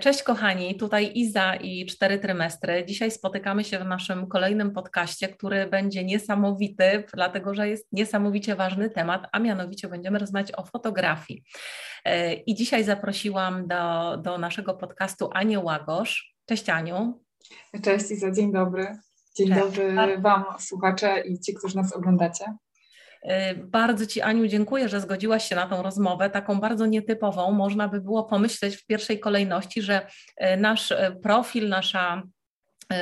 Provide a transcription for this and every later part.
Cześć kochani, tutaj Iza i cztery trymestry. Dzisiaj spotykamy się w naszym kolejnym podcaście, który będzie niesamowity, dlatego że jest niesamowicie ważny temat, a mianowicie będziemy rozmawiać o fotografii. E, I dzisiaj zaprosiłam do, do naszego podcastu Anię Łagosz. Cześć Aniu. Cześć Iza, dzień dobry. Dzień Cześć. dobry Wam słuchacze i ci, którzy nas oglądacie. Y, bardzo Ci, Aniu, dziękuję, że zgodziłaś się na tą rozmowę, taką bardzo nietypową. Można by było pomyśleć w pierwszej kolejności, że y, nasz y, profil, nasza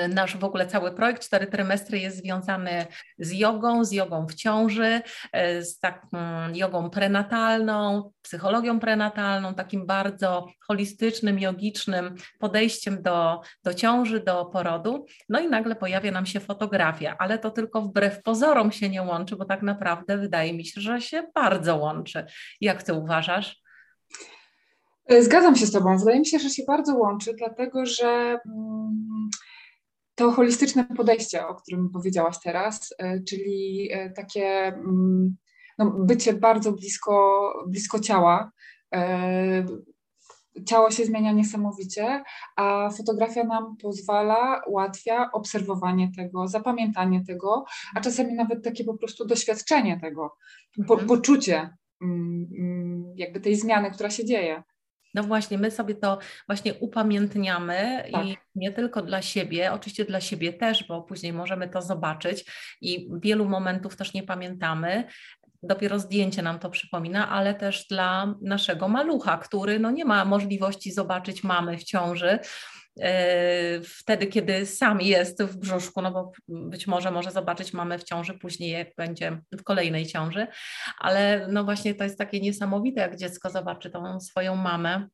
nasz w ogóle cały projekt Cztery Trymestry jest związany z jogą, z jogą w ciąży, e, z taką jogą prenatalną, psychologią prenatalną, takim bardzo holistycznym, jogicznym podejściem do, do ciąży, do porodu. No i nagle pojawia nam się fotografia, ale to tylko wbrew pozorom się nie łączy, bo tak naprawdę wydaje mi się, że się bardzo łączy. Jak Ty uważasz? E, zgadzam się z Tobą. Wydaje mi się, że się bardzo łączy, dlatego że. To holistyczne podejście, o którym powiedziałaś teraz, e, czyli e, takie mm, no, bycie bardzo blisko, blisko ciała. E, ciało się zmienia niesamowicie, a fotografia nam pozwala, ułatwia obserwowanie tego, zapamiętanie tego, a czasami nawet takie po prostu doświadczenie tego, po, mhm. poczucie mm, mm, jakby tej zmiany, która się dzieje. No właśnie, my sobie to właśnie upamiętniamy tak. i nie tylko dla siebie, oczywiście dla siebie też, bo później możemy to zobaczyć i wielu momentów też nie pamiętamy. Dopiero zdjęcie nam to przypomina, ale też dla naszego malucha, który no nie ma możliwości zobaczyć mamy w ciąży, wtedy, kiedy sam jest w brzuszku, no bo być może może zobaczyć mamę w ciąży później, jak będzie w kolejnej ciąży, ale no właśnie to jest takie niesamowite, jak dziecko zobaczy tą swoją mamę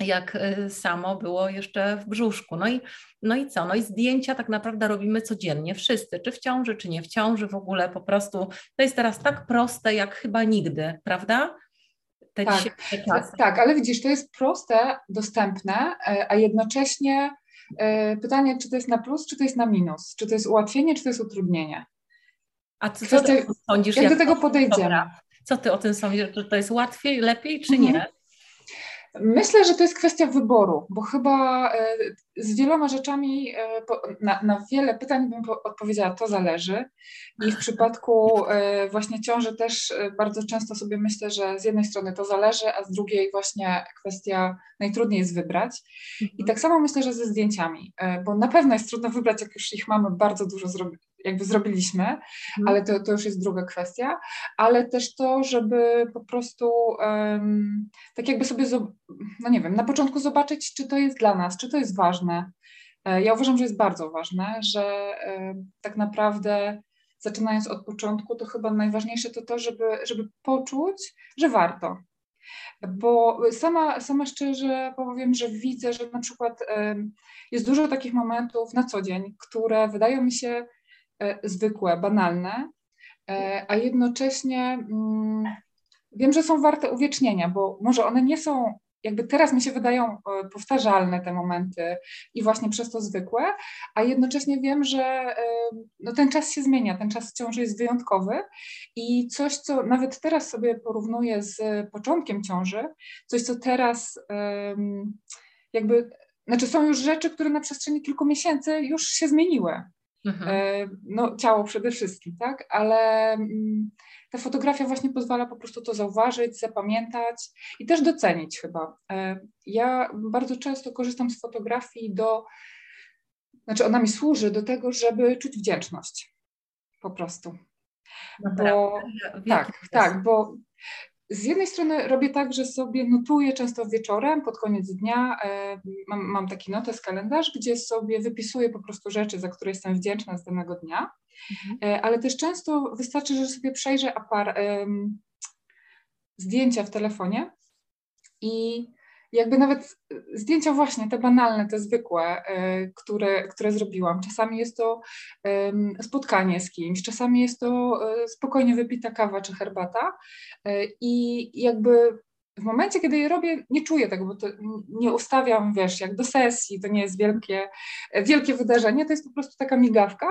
jak e, samo było jeszcze w brzuszku. No i, no i co? No i zdjęcia tak naprawdę robimy codziennie, wszyscy, czy w ciąży, czy nie w ciąży, w ogóle po prostu to jest teraz tak proste jak chyba nigdy, prawda? Te tak, czasy. Tak, ale widzisz, to jest proste, dostępne, e, a jednocześnie e, pytanie, czy to jest na plus, czy to jest na minus, czy to jest ułatwienie, czy to jest utrudnienie. A co, co ty sądzisz? Jak, jak do tego podejdziemy? Dobra. Co ty o tym sądzisz? Czy to jest łatwiej, lepiej, czy mhm. nie? Myślę, że to jest kwestia wyboru, bo chyba e, z wieloma rzeczami, e, na, na wiele pytań bym odpowiedziała, to zależy. I w przypadku e, właśnie ciąży też bardzo często sobie myślę, że z jednej strony to zależy, a z drugiej właśnie kwestia najtrudniej jest wybrać. I mhm. tak samo myślę, że ze zdjęciami, bo na pewno jest trudno wybrać, jak już ich mamy bardzo dużo zrobić jakby zrobiliśmy, mhm. ale to, to już jest druga kwestia, ale też to, żeby po prostu um, tak jakby sobie, no nie wiem, na początku zobaczyć, czy to jest dla nas, czy to jest ważne. E, ja uważam, że jest bardzo ważne, że tak naprawdę zaczynając od początku, to chyba najważniejsze to to, żeby, żeby poczuć, że warto. Bo sama, sama szczerze powiem, że widzę, że na przykład jest dużo takich momentów na co dzień, które wydają mi się zwykłe, banalne, e, a jednocześnie mm, wiem, że są warte uwiecznienia, bo może one nie są, jakby teraz mi się wydają e, powtarzalne te momenty i właśnie przez to zwykłe, a jednocześnie wiem, że no, ten czas się zmienia, ten czas ciąży jest wyjątkowy i coś, co nawet teraz sobie porównuję z początkiem ciąży, coś, co teraz jakby, znaczy są już rzeczy, które na przestrzeni kilku miesięcy już się zmieniły. Mhm. E, no, ciało przede wszystkim, tak? Ale mm, ta fotografia właśnie pozwala po prostu to zauważyć, zapamiętać i też docenić chyba. E, ja bardzo często korzystam z fotografii do, znaczy ona mi służy do tego, żeby czuć wdzięczność. Po prostu. Bo, tak, tak, bo z jednej strony robię tak, że sobie notuję często wieczorem, pod koniec dnia. E, mam, mam taki notes, kalendarz, gdzie sobie wypisuję po prostu rzeczy, za które jestem wdzięczna z danego dnia. Mhm. E, ale też często wystarczy, że sobie przejrzę apar, zdjęcia w telefonie i jakby nawet zdjęcia właśnie, te banalne, te zwykłe, e, które, które zrobiłam. Czasami jest to spotkanie z kimś, czasami jest to e, spokojnie wypita kawa czy herbata e, i jakby w momencie, kiedy je robię, nie czuję tego, bo nie ustawiam, wiesz, jak do sesji, to nie jest wielkie, wielkie wydarzenie, to jest po prostu taka migawka,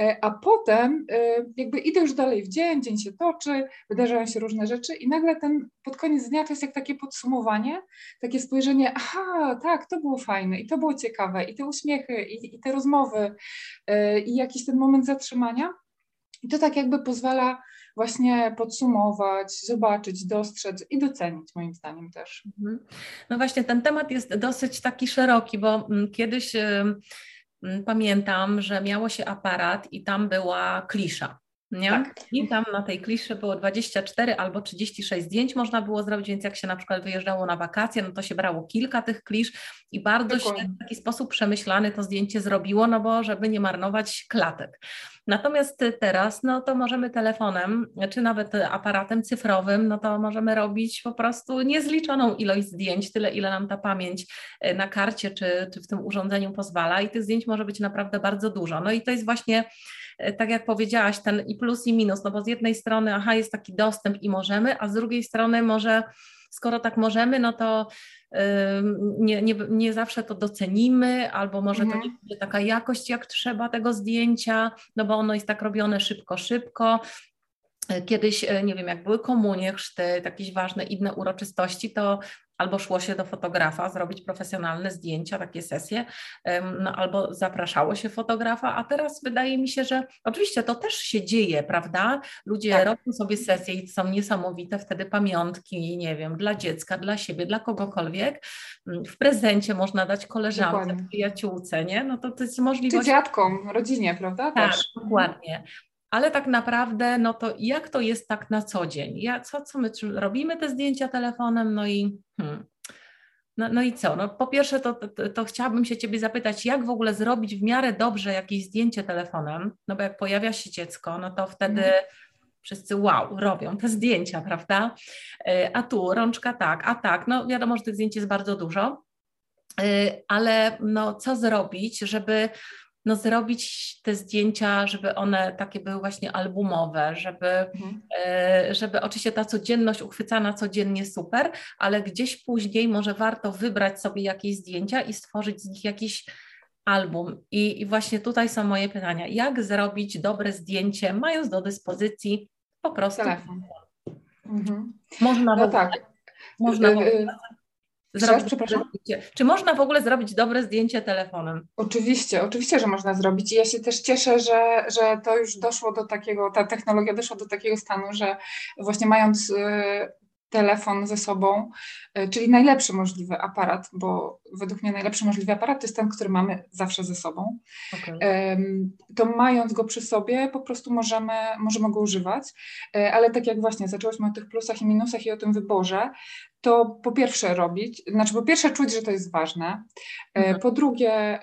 e, a potem e, jakby idę już dalej w dzień, dzień się toczy, wydarzają się różne rzeczy i nagle ten pod koniec dnia to jest jak takie podsumowanie, takie spojrzenie, aha, tak, to było fajne i to było ciekawe i te uśmiechy i, i te rozmowy e, i jakiś ten moment zatrzymania. I to tak jakby pozwala właśnie podsumować, zobaczyć, dostrzec i docenić, moim zdaniem też. Mhm. No właśnie, ten temat jest dosyć taki szeroki, bo mm, kiedyś pamiętam, że miało się aparat i tam była klisza. Nie? Tak. I tam na tej kliszy było 24 albo 36 zdjęć można było zrobić, więc jak się na przykład wyjeżdżało na wakacje, no to się brało kilka tych klisz i bardzo Dokładnie. się w taki sposób przemyślany to zdjęcie zrobiło, no bo żeby nie marnować klatek. Natomiast teraz, no to możemy telefonem, czy nawet aparatem cyfrowym, no to możemy robić po prostu niezliczoną ilość zdjęć, tyle ile nam ta pamięć e, na karcie czy, czy w tym urządzeniu pozwala i tych zdjęć może być naprawdę bardzo dużo. No i to jest właśnie E, tak jak powiedziałaś, ten i plus i minus, no bo z jednej strony, aha, jest taki dostęp i możemy, a z drugiej strony może, skoro tak możemy, no to nie, nie, nie zawsze to docenimy, albo może mhm. to nie będzie taka jakość, jak trzeba tego zdjęcia, no bo ono jest tak robione szybko, szybko, Kiedyś, e, nie wiem, jak były komunie, chrzty, jakieś ważne inne uroczystości, to albo szło się do fotografa zrobić profesjonalne zdjęcia, takie sesje, no, albo zapraszało się fotografa, a teraz wydaje mi się, że oczywiście to też się dzieje, prawda? Ludzie tak. robią sobie sesje i są niesamowite wtedy pamiątki, nie wiem, dla dziecka, dla siebie, dla kogokolwiek. Mm, w prezencie można dać koleżance, dokładnie. przyjaciółce, nie? No to, to jest możliwość... Czy dziadkom, rodzinie, prawda? Tak, też. dokładnie ale tak naprawdę, no to jak to jest tak na co dzień? Ja, co, co my robimy te zdjęcia telefonem, no i hmm, no, no i co? No, po pierwsze, to, to, to, chciałabym się Ciebie zapytać, jak w ogóle zrobić w miarę dobrze jakieś zdjęcie telefonem? No bo jak pojawia się dziecko, no to wtedy mm. wszyscy wow, robią te zdjęcia, prawda? E, a tu rączka tak, a tak, no wiadomo, że tych zdjęć jest bardzo dużo, e, ale no co zrobić, żeby no, zrobić te zdjęcia, żeby one takie były właśnie albumowe, żeby, mhm. e, żeby oczywiście ta codzienność uchwycana codziennie super, ale gdzieś później może warto wybrać sobie jakieś zdjęcia i stworzyć z nich jakiś album. I, I, właśnie tutaj są moje pytania. Jak zrobić dobre zdjęcie, mając do dyspozycji po prostu telefon? Mhm. Można no tak. Można w ogóle Zrobić przepraszam? Czy można w ogóle zrobić dobre zdjęcie telefonem? Oczywiście, oczywiście, że można zrobić. I ja się też cieszę, że, że to już doszło do takiego, ta technologia doszła do takiego stanu, że właśnie mając y, telefon ze sobą, y, czyli najlepszy możliwy aparat, bo według mnie najlepszy możliwy aparat to jest ten, który mamy zawsze ze sobą. Okay. To mając go przy sobie, po prostu możemy, możemy go używać. Y, ale tak jak właśnie zaczęłyśmy o tych plusach i minusach i o tym wyborze, to po pierwsze robić, znaczy po pierwsze czuć, że to jest ważne, e, mhm. po drugie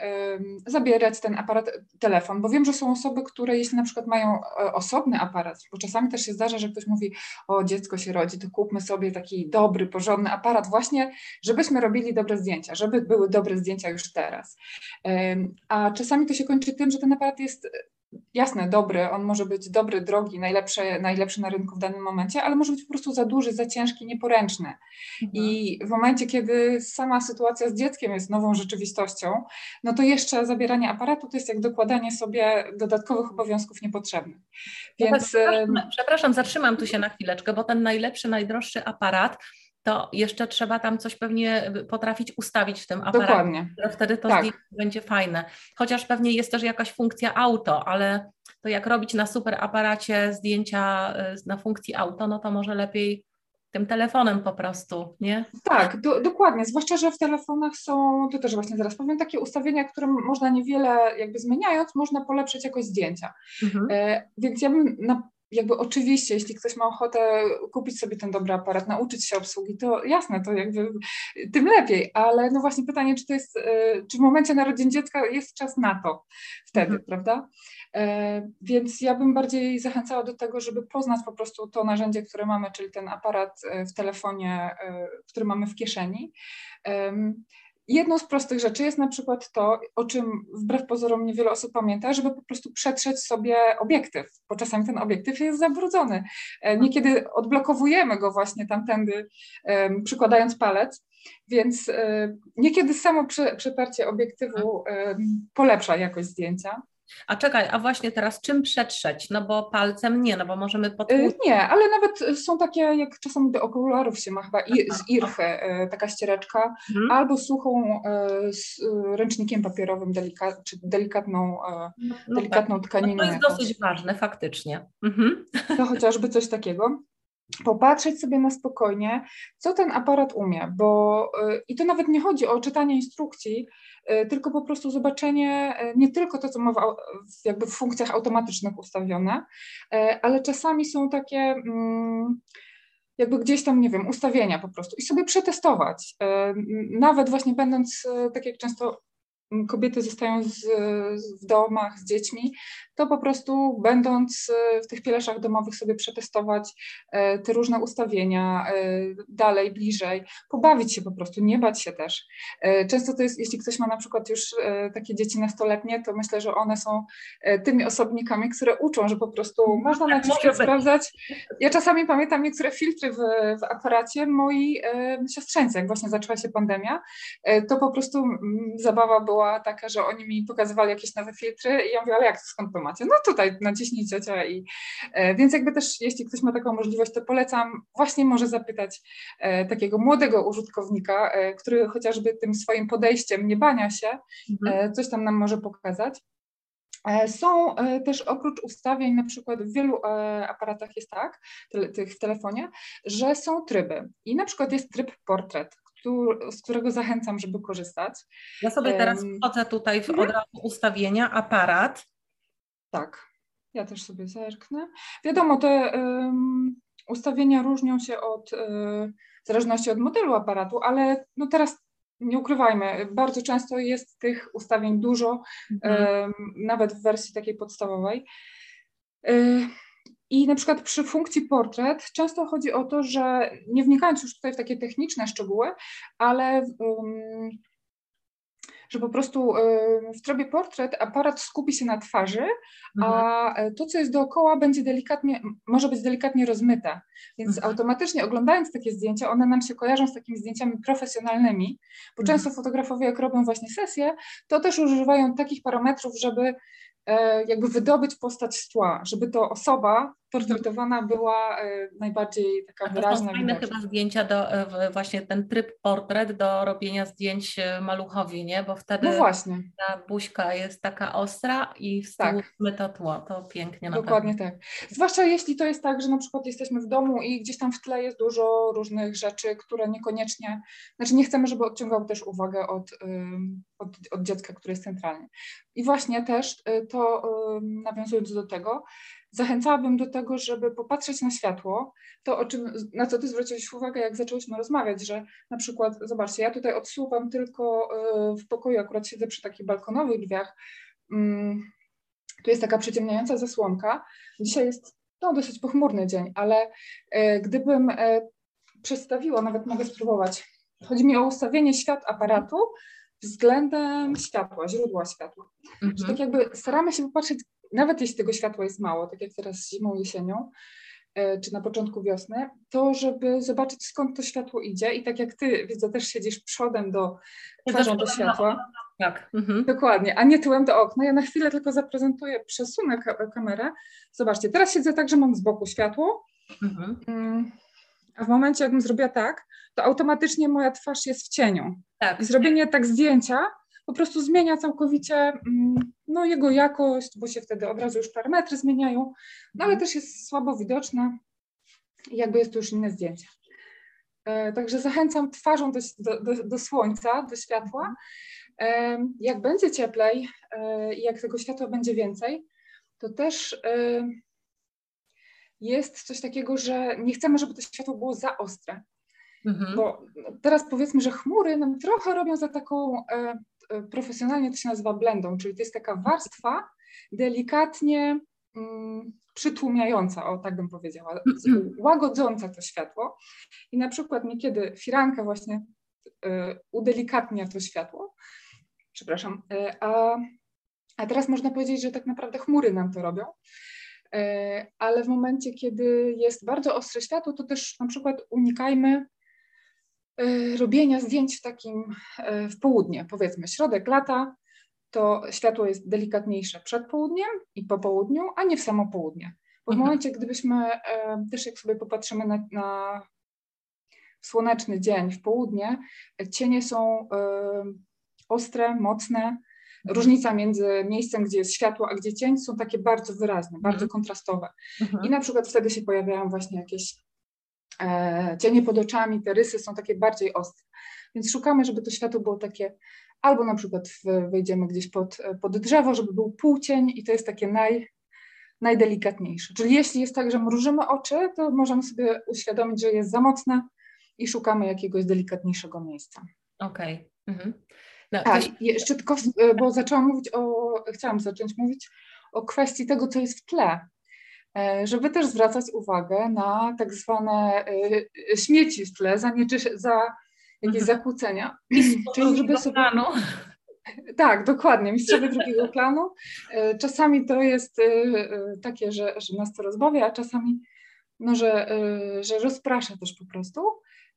zabierać ten aparat, telefon, bo wiem, że są osoby, które jeśli na przykład mają e, osobny aparat, bo czasami też się zdarza, że ktoś mówi, o dziecko się rodzi, to kupmy sobie taki dobry, porządny aparat właśnie, żebyśmy robili dobre zdjęcia, żeby były dobre zdjęcia już teraz. A czasami to się kończy tym, że ten aparat jest jasne, dobry, on może być dobry, drogi, najlepszy, najlepszy na rynku w danym momencie, ale może być po prostu za duży, za ciężki, nieporęczny. Mhm. I w momencie, kiedy sama sytuacja z dzieckiem jest nową rzeczywistością, no to jeszcze zabieranie aparatu to jest jak dokładanie sobie dodatkowych obowiązków niepotrzebnych. Więc... przepraszam, przepraszam, zatrzymam tu się na chwileczkę, bo ten najlepszy, najdroższy aparat to jeszcze trzeba tam coś pewnie potrafić ustawić w tym aparacie. Dokładnie. Wtedy to tak. zdjęcie będzie fajne. Chociaż pewnie jest też jakaś funkcja auto, ale to jak robić na super aparacie zdjęcia y, na funkcji auto, no to może lepiej tym telefonem po prostu, nie? Tak, do, dokładnie. Zwłaszcza, że w telefonach są, to też właśnie zaraz powiem, takie ustawienia, które można niewiele jakby zmieniając, można polepszyć jakoś zdjęcia. Mhm. E, więc ja bym na jakby oczywiście, jeśli ktoś ma ochotę kupić sobie ten dobry aparat, nauczyć się obsługi, to jasne, to jakby tym lepiej, ale no właśnie pytanie, czy to jest, e, czy w momencie narodzin dziecka jest czas na to wtedy, mhm. prawda? E, więc ja bym bardziej zachęcała do tego, żeby poznać po prostu to narzędzie, które mamy, czyli ten aparat e, w telefonie, który mamy w kieszeni Jedną z prostych rzeczy jest na przykład to, o czym wbrew pozorom niewiele osób pamięta, żeby po prostu przetrzeć sobie obiektyw, bo czasami ten obiektyw jest zabrudzony. E, niekiedy odblokowujemy go właśnie tamtędy, przykładając palec, więc e, niekiedy samo przetarcie obiektywu polepsza jakość zdjęcia. A czekaj, a właśnie teraz czym przetrzeć? No bo palcem nie, no bo możemy potłuc... Nie, ale nawet są takie, jak czasami do okularów się ma chyba z irchy, taka ściereczka, mhm. albo suchą e, z ręcznikiem papierowym, delika, czy delikatną, no, no delikatną tak. tkaniną. No to jest dosyć ważne, faktycznie. Mhm. To chociażby coś takiego popatrzeć sobie na spokojnie, co ten aparat umie, bo i to nawet nie chodzi o czytanie instrukcji, E, tylko po prostu zobaczenie e, nie tylko to, co ma w, jakby w funkcjach automatycznych ustawione, ale czasami są takie mm, jakby gdzieś tam, nie wiem, ustawienia po prostu i sobie przetestować. Nawet właśnie będąc, tak jak często kobiety zostają z, w domach z dziećmi, to po prostu będąc w tych pieleszach domowych sobie przetestować e, te różne ustawienia e, dalej, bliżej, pobawić się po prostu, nie bać się też. E, często to jest, jeśli ktoś ma na przykład już takie dzieci nastoletnie, to myślę, że one są tymi osobnikami, które uczą, że po prostu mhm. można tak, naciskać, sprawdzać. Ja czasami pamiętam niektóre filtry w, w aparacie mojej siostrzeńcy, jak właśnie zaczęła się pandemia, to po prostu zabawa była taka, że oni mi pokazywali jakieś nowe filtry i ja mówię, ale jak to skąd to macie? No tutaj naciśnij ciocia i e, więc jakby też jeśli ktoś ma taką możliwość, to polecam właśnie może zapytać e, takiego młodego użytkownika, e, który chociażby tym swoim podejściem nie bania się, mhm. coś tam nam może pokazać. Są też oprócz ustawień, na przykład w wielu aparatach jest tak, tych w telefonie, że są tryby. I na przykład jest tryb portret, z którego zachęcam, żeby korzystać. Ja sobie teraz wchodzę tutaj w mhm. od razu ustawienia, aparat. Tak, ja też sobie zerknę. Wiadomo, te um, ustawienia różnią się od, um, w zależności od modelu aparatu, ale no teraz nie ukrywajmy, bardzo często jest tych ustawień dużo, mhm. um, nawet w wersji takiej podstawowej. I na przykład przy funkcji portret często chodzi o to, że nie wnikając już tutaj w takie techniczne szczegóły, ale że po prostu w trybie portret aparat skupi się na twarzy, mhm. a e, to, co jest dookoła, będzie delikatnie, może być delikatnie rozmyte. Więc mhm. automatycznie oglądając takie zdjęcia, one nam się kojarzą z takimi zdjęciami profesjonalnymi, bo mhm. często fotografowie, jak robią właśnie sesje, to też używają takich parametrów, żeby E, jakby wydobyć postać z tła, żeby to osoba portretowana była e, najbardziej taka A wyraźna. Fajne chyba zdjęcia do e, właśnie ten tryb portret do robienia zdjęć maluchowi, nie? Bo wtedy no właśnie. ta buźka jest taka ostra i tyłu tak. to tło, to pięknie Dokładnie tak. Zwłaszcza jeśli to jest tak, że na przykład jesteśmy w domu i gdzieś tam w tle jest dużo różnych rzeczy, które niekoniecznie, znaczy nie chcemy, żeby odciągał też uwagę od, od, od dziecka, które jest centralnie. I właśnie też y, to nawiązując do tego, zachęcałabym do tego, żeby popatrzeć na światło, to o czym, na co ty zwróciłeś uwagę, jak zaczęłyśmy rozmawiać, że na przykład, zobaczcie, ja tutaj odsuwam tylko y, w pokoju, akurat siedzę przy takich balkonowych drzwiach, mm, tu jest taka przyciemniająca zasłonka, dzisiaj jest no, dosyć pochmurny dzień, ale y, gdybym przedstawiła, nawet mogę spróbować, chodzi mi o ustawienie świat aparatu, względem światła, źródła światła. Mhm. Że tak jakby staramy się popatrzeć, nawet jeśli tego światła jest mało, tak jak teraz zimą, jesienią, e, czy na początku wiosny, to żeby zobaczyć skąd to światło idzie i tak jak ty, widzę, też siedzisz przodem do, twarzą do światła. Tak. Mhm. Dokładnie, a nie tyłem do okna. Ja na chwilę tylko zaprezentuję, przesunę kamerę. Zobaczcie, teraz siedzę tak, że mam z boku światło, mhm. Mm, a w momencie, jakbym zrobiła tak, to automatycznie moja twarz jest w cieniu. Tak. I zrobienie tak zdjęcia po prostu zmienia całkowicie mm, no, jego jakość, bo się wtedy od razu już parametry zmieniają, no ale mhm. też jest słabo widoczne i jakby jest to już inne zdjęcie. E, także zachęcam twarzą do, do, do, słońca, do światła. E, jak będzie cieplej e, i jak tego światła będzie więcej, to też jest coś takiego, że nie chcemy, żeby to światło było za ostre. Mhm. Bo teraz powiedzmy, że chmury nam trochę robią za taką, profesjonalnie to się nazywa blendą, czyli to jest taka warstwa delikatnie mm, przytłumiająca, o tak bym powiedziała, łagodząca to światło. I na przykład niekiedy firanka właśnie udelikatnia to światło. Przepraszam. A, a teraz można powiedzieć, że tak naprawdę chmury nam to robią. Ale w momencie, kiedy jest bardzo ostre światło, to też na przykład unikajmy robienia zdjęć w takim w południe, powiedzmy środek lata, to światło jest delikatniejsze przed południem i po południu, a nie w samo południe. Bo w mhm. momencie, gdybyśmy e, też jak sobie popatrzymy na, na słoneczny dzień w południe, cienie są e, ostre, mocne. Mhm. Różnica między miejscem, gdzie jest światło, a gdzie cień są takie bardzo wyrazne, bardzo mhm. kontrastowe. I na przykład wtedy się pojawiają właśnie jakieś e, cienie pod oczami, te rysy są takie bardziej ostre. Więc szukamy, żeby to światło było takie albo na przykład wejdziemy gdzieś pod, pod drzewo, żeby był półcień i to jest takie naj, najdelikatniejsze. Czyli jeśli jest tak, że mrużymy oczy, to możemy sobie uświadomić, że jest za mocne i szukamy jakiegoś delikatniejszego miejsca. Okej. Okay. Mhm. No, A, jeszcze tylko, bo zaczęłam mówić o, chciałam zacząć mówić o kwestii tego, co jest w tle, e, żeby też zwracać uwagę na tak zwane e, śmieci w tle, za, za jakieś mhm. zakłócenia. Czyli żeby sobie... Planu. Tak, dokładnie, mistrzowie drugiego planu. E, czasami to jest e, e, takie, że, że nas to rozbawia, a czasami no, że, że rozprasza też po prostu.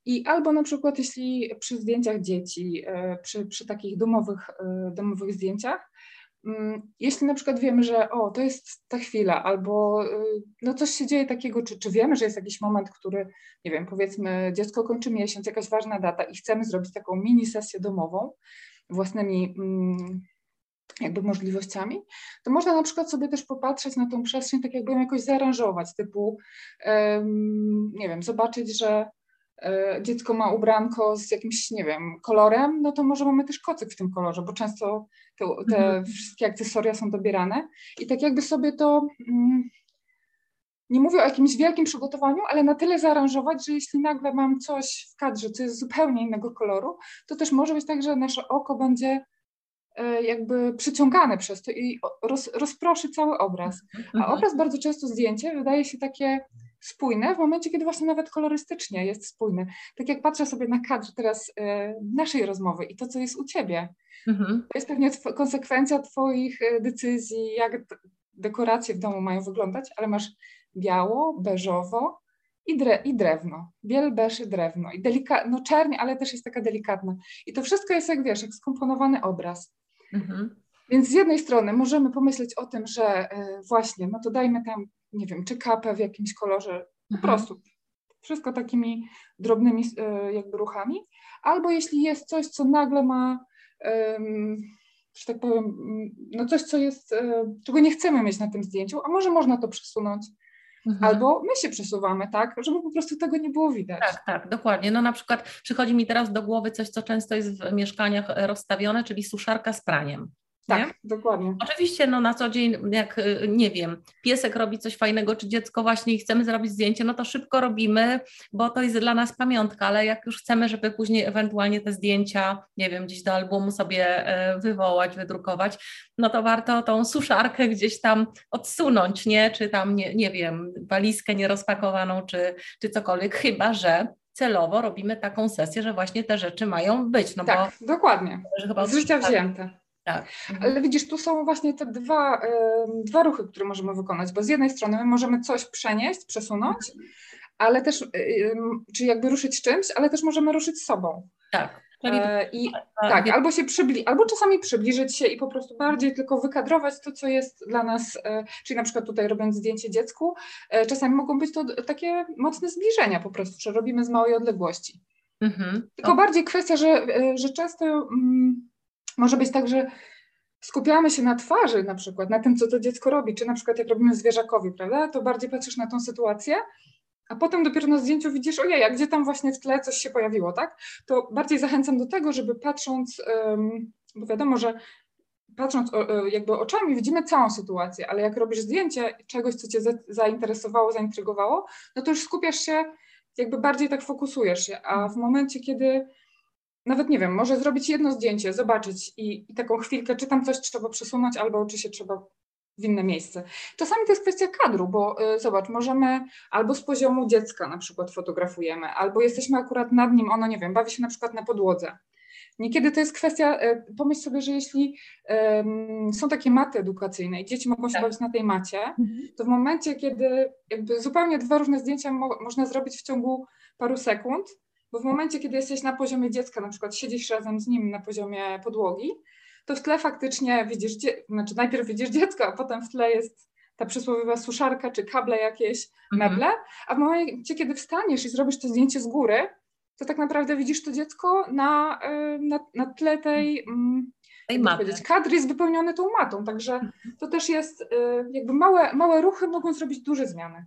I albo na przykład jeśli przy zdjęciach dzieci, przy, przy takich domowych, domowych zdjęciach, jeśli na przykład wiemy, że o, to jest ta chwila, albo y, no coś się dzieje takiego, czy, czy wiemy, że jest jakiś moment, który, nie wiem, powiedzmy, dziecko kończy miesiąc, jakaś ważna data i chcemy zrobić taką mini sesję domową własnymi mm, jakby możliwościami, to można na przykład sobie też popatrzeć na tą przestrzeń, tak jakby ją jakoś zaaranżować, typu, nie wiem, zobaczyć, że dziecko ma ubranko z jakimś, nie wiem, kolorem, no to może mamy też kocyk w tym kolorze, bo często te, te mhm. wszystkie akcesoria są dobierane i tak jakby sobie to, mm, nie mówię o jakimś wielkim przygotowaniu, ale na tyle zaaranżować, że jeśli nagle mam coś w kadrze, co jest zupełnie innego koloru, to też może być tak, że nasze oko będzie e, jakby przyciągane przez to i roz, rozproszy cały obraz. A mhm. obraz bardzo często zdjęcie wydaje się takie spójne w momencie, kiedy właśnie nawet kolorystycznie jest spójne. Tak jak patrzę sobie na kadr teraz e, naszej rozmowy i to, co jest u Ciebie, mhm. to jest pewnie konsekwencja Twoich e, decyzji, jak dekoracje w domu mają wyglądać, ale masz biało, beżowo i, dre, i drewno. Biel, beż i drewno. I delika, no czerń, ale też jest taka delikatna. I to wszystko jest, jak wiesz, jak skomponowany obraz. Mhm. Więc z jednej strony możemy pomyśleć o tym, że e, właśnie, no to dajmy tam nie wiem, czy kapę w jakimś kolorze, po mhm. prostu. Wszystko takimi drobnymi e, jakby ruchami. Albo jeśli jest coś, co nagle ma, że tak powiem, no coś, co jest, e, czego nie chcemy mieć na tym zdjęciu, a może można to przesunąć. Mhm. Albo my się przesuwamy, tak, żeby po prostu tego nie było widać. Tak, tak, dokładnie. No na przykład przychodzi mi teraz do głowy coś, co często jest w mieszkaniach rozstawione, czyli suszarka z praniem. Tak, nie? dokładnie. Oczywiście no na co dzień, jak y, nie wiem, piesek robi coś fajnego, czy dziecko właśnie i chcemy zrobić zdjęcie, no to szybko robimy, bo to jest dla nas pamiątka, ale jak już chcemy, żeby później ewentualnie te zdjęcia, nie wiem, gdzieś do albumu sobie e, wywołać, wydrukować, no to warto tą suszarkę gdzieś tam odsunąć, nie? Czy tam, nie, nie wiem, walizkę nierozpakowaną, czy, czy cokolwiek, chyba że celowo robimy taką sesję, że właśnie te rzeczy mają być. No tak, bo, dokładnie. Z życia wzięte. Tak. Mhm. Ale widzisz, tu są właśnie te dwa, y, dwa ruchy, które możemy wykonać, bo z jednej strony my możemy coś przenieść, przesunąć, ale też, y, y, czy jakby ruszyć czymś, ale też możemy ruszyć sobą. Tak. E, I tak, albo się przybli, albo czasami przybliżyć się i po prostu bardziej tylko wykadrować to, co jest dla nas, e, czyli na przykład tutaj robiąc zdjęcie dziecku, e, czasami mogą być to takie mocne zbliżenia po prostu, że robimy z małej odległości. Mhm. Tylko bardziej kwestia, że, że często mm, może być tak, że skupiamy się na twarzy na przykład, na tym, co to dziecko robi, czy na przykład jak robimy zwierzakowi, prawda, to bardziej patrzysz na tą sytuację, a potem dopiero na zdjęciu widzisz, ojej, a gdzie tam właśnie w tle coś się pojawiło, tak? To bardziej zachęcam do tego, żeby patrząc, bo wiadomo, że patrząc e, jakby oczami widzimy całą sytuację, ale jak robisz zdjęcie czegoś, co cię zainteresowało, zaintrygowało, no to już skupiasz się, jakby bardziej tak fokusujesz się, a w momencie, kiedy nawet nie wiem, może zrobić jedno zdjęcie, zobaczyć i, i taką chwilkę, czy tam coś trzeba przesunąć, albo czy się trzeba w inne miejsce. Czasami to jest kwestia kadru, bo y, zobacz, możemy albo z poziomu dziecka na przykład fotografujemy, albo jesteśmy akurat nad nim, ono nie wiem, bawi się na przykład na podłodze. Niekiedy to jest kwestia, y, pomyśl sobie, że jeśli um, są takie maty edukacyjne i dzieci mogą się tak. bawić na tej macie, mhm. to w momencie, kiedy jakby zupełnie dwa różne zdjęcia mo można zrobić w ciągu paru sekund, bo w momencie, kiedy jesteś na poziomie dziecka, na przykład siedzisz razem z nim na poziomie podłogi, to w tle faktycznie widzisz, znaczy najpierw widzisz dziecko, a potem w tle jest ta przysłowiowa suszarka czy kable jakieś, mhm. meble, a w momencie, kiedy wstaniesz i zrobisz to zdjęcie z góry, to tak naprawdę widzisz to dziecko na, y, na, na tle tej, mm, tej maty. kadr jest wypełniony tą matą, także mhm. to też jest y, jakby małe, małe ruchy mogą zrobić duże zmiany.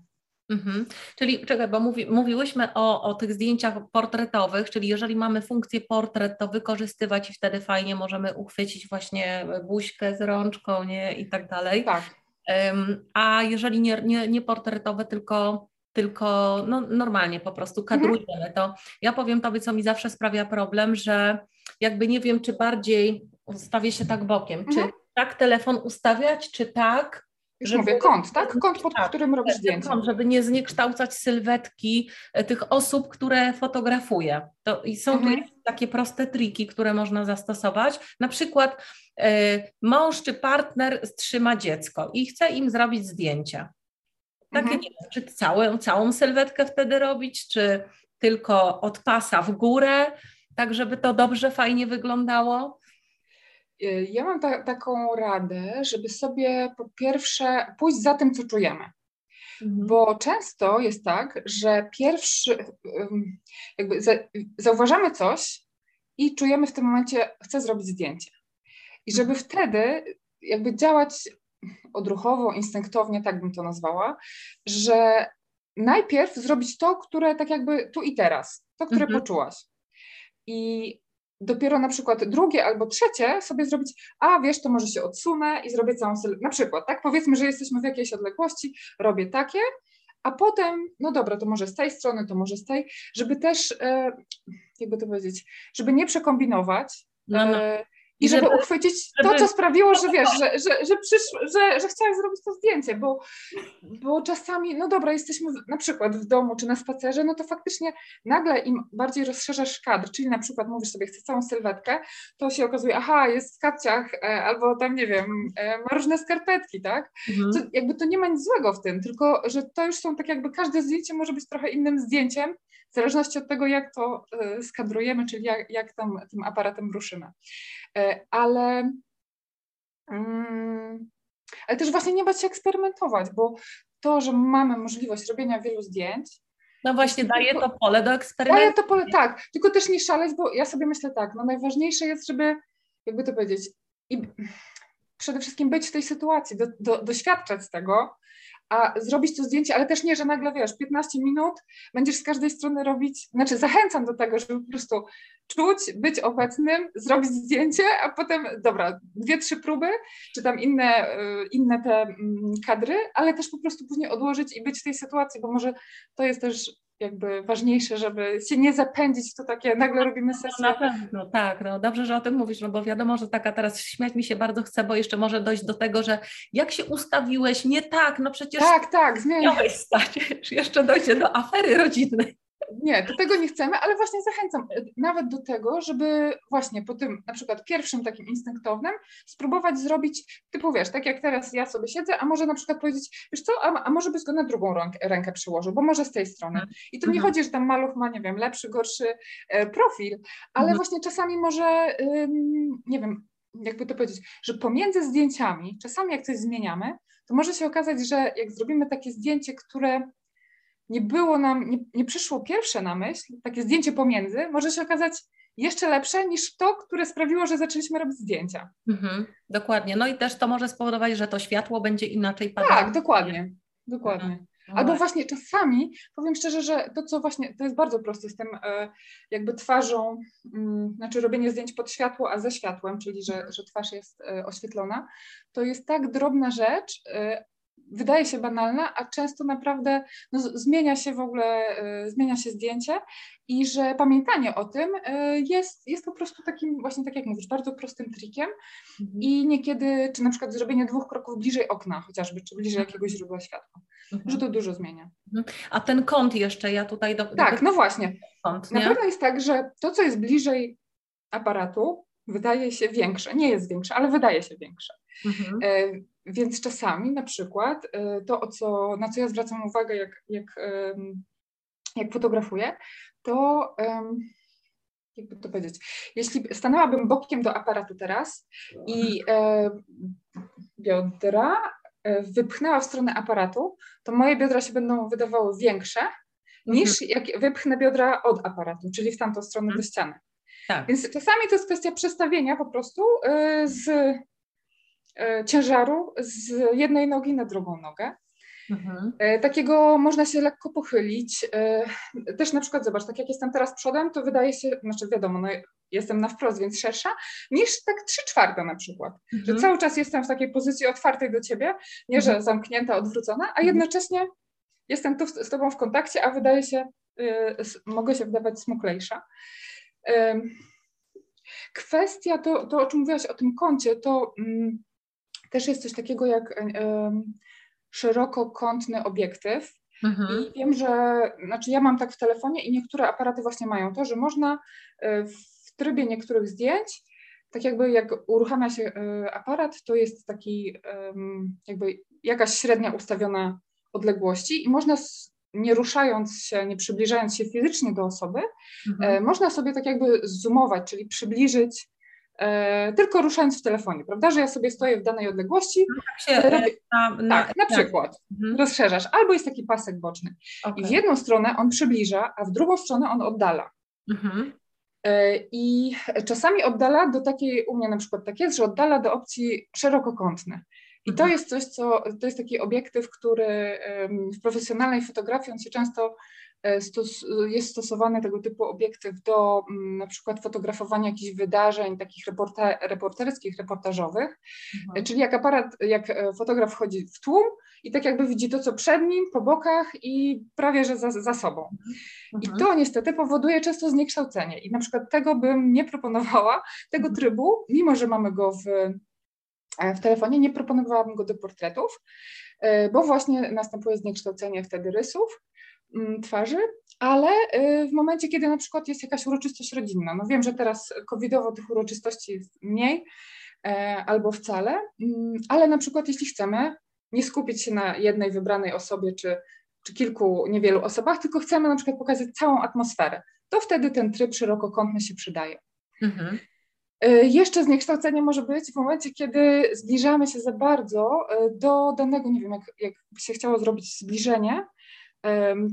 Mhm. Czyli czekaj, bo mówi, mówiłyśmy o, o tych zdjęciach portretowych, czyli jeżeli mamy funkcję portret, to wykorzystywać i wtedy fajnie możemy uchwycić właśnie buźkę z rączką nie? i tak dalej. Tak. Um, a jeżeli nie, nie, nie portretowe, tylko, tylko no, normalnie po prostu mhm. kadrujemy, to ja powiem Tobie, co mi zawsze sprawia problem, że jakby nie wiem, czy bardziej ustawię się tak bokiem, mhm. czy tak telefon ustawiać, czy tak, żeby, mówię, kąt, tak? Kąt, pod tak, którym robisz zdjęcie. żeby nie zniekształcać sylwetki e, tych osób, które fotografuję. To, I są mhm. tu takie proste triki, które można zastosować. Na przykład e, mąż czy partner trzyma dziecko i chce im zrobić zdjęcia. Takie mhm. nie wiem, czy całą, całą sylwetkę wtedy robić, czy tylko od pasa w górę, tak żeby to dobrze, fajnie wyglądało. Y, ja mam ta, taką radę, żeby sobie po pierwsze pójść za tym, co czujemy. Mhm. Bo często jest tak, że pierwszy, jakby zauważamy coś i czujemy w tym momencie, chcę zrobić zdjęcie. I żeby mhm. wtedy jakby działać odruchowo, instynktownie, tak bym to nazwała, że najpierw zrobić to, które tak jakby tu i teraz, to, które mhm. poczułaś. I dopiero na przykład drugie albo trzecie sobie zrobić, a wiesz, to może się odsunę i zrobię całą. Na przykład, tak? Powiedzmy, że jesteśmy w jakiejś odległości, robię takie, a potem, no dobra, to może z tej strony, to może z tej, żeby też, e, jakby to powiedzieć, żeby nie przekombinować, no, no. E, i żeby, żeby uchwycić żeby... to, co sprawiło, że wiesz, że, że, że, przysz, że, że chciałeś zrobić to zdjęcie, bo, bo czasami, no dobra, jesteśmy na przykład w domu czy na spacerze, no to faktycznie nagle im bardziej rozszerzasz kadr, czyli na przykład mówisz sobie, chcę całą sylwetkę, to się okazuje, aha, jest w kapciach e, albo tam, nie wiem, e, ma różne skarpetki, tak? Mhm. Jakby to nie ma nic złego w tym, tylko, że to już są tak jakby, każde zdjęcie może być trochę innym zdjęciem, w zależności od tego, jak to e, skadrujemy, czyli jak, jak tam tym aparatem ruszymy. E, ale, mm, ale też właśnie nie bać się eksperymentować, bo to, że mamy możliwość robienia wielu zdjęć, no właśnie, daje to pole do eksperymentu. Daje to pole, tak. Tylko też nie szaleć, bo ja sobie myślę tak, no najważniejsze jest, żeby, jakby to powiedzieć, i przede wszystkim być w tej sytuacji, do, do, doświadczać tego, a zrobić to zdjęcie, ale też nie, że nagle wiesz, 15 minut będziesz z każdej strony robić, znaczy zachęcam do tego, żeby po prostu czuć, być obecnym, zrobić zdjęcie, a potem, dobra, dwie, trzy próby, czy tam inne, y, inne te mm, kadry, ale też po prostu później odłożyć i być w tej sytuacji, bo może to jest też jakby ważniejsze, żeby się nie zapędzić w to takie, nagle robimy no, sesję. Na pewno, tak, no dobrze, że o tym mówisz, no bo wiadomo, że taka teraz śmiać mi się bardzo chce, bo jeszcze może dojść do tego, że jak się ustawiłeś, nie tak, no przecież tak, tak, miałeś stać, jeszcze dojdzie do afery rodzinnej. Nie, do tego nie chcemy, ale właśnie zachęcam e, nawet do tego, żeby właśnie po tym na przykład pierwszym takim instynktownym spróbować zrobić, typu wiesz, tak jak teraz ja sobie siedzę, a może na przykład powiedzieć, wiesz co, a, a może byś go na drugą rękę, rękę przyłożył, bo może z tej strony. I tu nie mhm. chodzi, że tam maluch ma, nie wiem, lepszy, gorszy e, profil, ale mhm. właśnie czasami może, ym, nie wiem, jakby to powiedzieć, że pomiędzy zdjęciami, czasami jak coś zmieniamy, to może się okazać, że jak zrobimy takie zdjęcie, które nie było nam, nie, nie przyszło pierwsze na myśl, takie zdjęcie pomiędzy, może się okazać jeszcze lepsze niż to, które sprawiło, że zaczęliśmy robić zdjęcia. Mhm, dokładnie. No i też to może spowodować, że to światło będzie inaczej padało. Tak, dokładnie. Dokładnie. Mhm. Albo właśnie czasami, powiem szczerze, że to, co właśnie, to jest bardzo proste z tym e, jakby twarzą, mm, znaczy robienie zdjęć pod światło, a ze światłem, czyli że, że twarz jest e, oświetlona, to jest tak drobna rzecz, e, wydaje się banalna, a często naprawdę no, zmienia się w ogóle, y, zmienia się zdjęcie i że pamiętanie o tym y, jest, jest po prostu takim właśnie, tak jak mówisz, bardzo prostym trikiem mhm. i niekiedy, czy na przykład zrobienie dwóch kroków bliżej okna chociażby, czy bliżej mhm. jakiegoś źródła światła, mhm. że to dużo zmienia. Mhm. A ten kąt jeszcze, ja tutaj... Do, tak, do... no właśnie. Kąt, na pewno jest tak, że to, co jest bliżej aparatu, wydaje się większe, nie jest większe, ale wydaje się większe. Mhm. E, więc czasami na przykład e, to, o co, na co ja zwracam uwagę, jak, jak, jak fotografuję, to jakby to powiedzieć, jeśli stanęłabym bokiem do aparatu teraz i e, biodra wypchnęła w stronę aparatu, to moje biodra się będą wydawały większe niż mhm. jak wypchnę biodra od aparatu, czyli w tamtą stronę mhm. do ściany. Tak. Więc czasami to jest kwestia przestawienia po prostu z E, ciężaru z jednej nogi na drugą nogę. Mhm. E, takiego można się lekko pochylić. E, też na przykład zobacz, tak jak jestem teraz przodem, to wydaje się, znaczy wiadomo, no jestem na wprost, więc szersza, niż tak trzy czwarte na przykład. Mhm. Że cały czas jestem w takiej pozycji otwartej do ciebie, nie że mhm. zamknięta, odwrócona, a mhm. jednocześnie jestem tu z tobą w kontakcie, a wydaje się, mogę się wydawać smuklejsza. kwestia to, to, o czym mówiłaś o tym kącie, to mm, też jest coś takiego jak szerokokątny obiektyw. Mhm. I wiem, że, znaczy ja mam tak w telefonie i niektóre aparaty właśnie mają to, że można e, w trybie niektórych zdjęć, tak jakby jak uruchamia się e, aparat, to jest taki jakby jakaś średnia ustawiona odległości i można nie ruszając się, nie przybliżając się fizycznie do osoby, mhm. E, można sobie tak jakby zoomować, czyli przybliżyć E, tylko ruszając w telefonie, prawda, że ja sobie stoję w danej odległości, no tak, się, robię, na, na, tak, na przykład mhm. rozszerzasz, albo jest taki pasek boczny okay. i w jedną stronę on przybliża, a w drugą stronę on oddala. Mhm. E, I czasami oddala do takiej, u mnie na przykład tak jest, że oddala do opcji szerokokątne. I to mhm. jest coś, co to jest taki obiektyw, który w profesjonalnej fotografii on się często E, stos, jest stosowany tego typu obiektyw do mm, na przykład fotografowania jakichś wydarzeń takich reporter, reporterskich, reportażowych, mhm. czyli jak aparat, jak e, fotograf wchodzi w tłum i tak jakby widzi to, co przed nim, po bokach i prawie, że za, za sobą. Mhm. I to niestety powoduje często zniekształcenie i na przykład tego bym nie proponowała, tego mhm. trybu, mimo że mamy go w, e, w telefonie, nie proponowałabym go do portretów, bo właśnie następuje zniekształcenie wtedy rysów, twarzy, ale y, w momencie, kiedy na przykład jest jakaś uroczystość rodzinna, no wiem, że teraz covidowo tych uroczystości jest mniej e, albo wcale, mm, ale na przykład jeśli chcemy nie skupić się na jednej wybranej osobie czy, czy kilku niewielu osobach, tylko chcemy na przykład pokazać całą atmosferę, to wtedy ten tryb szerokokątny się przydaje. Mhm. E, jeszcze zniekształcenie może być w momencie, kiedy zbliżamy się za bardzo e, do danego, nie wiem, jak, jak się chciało zrobić zbliżenie,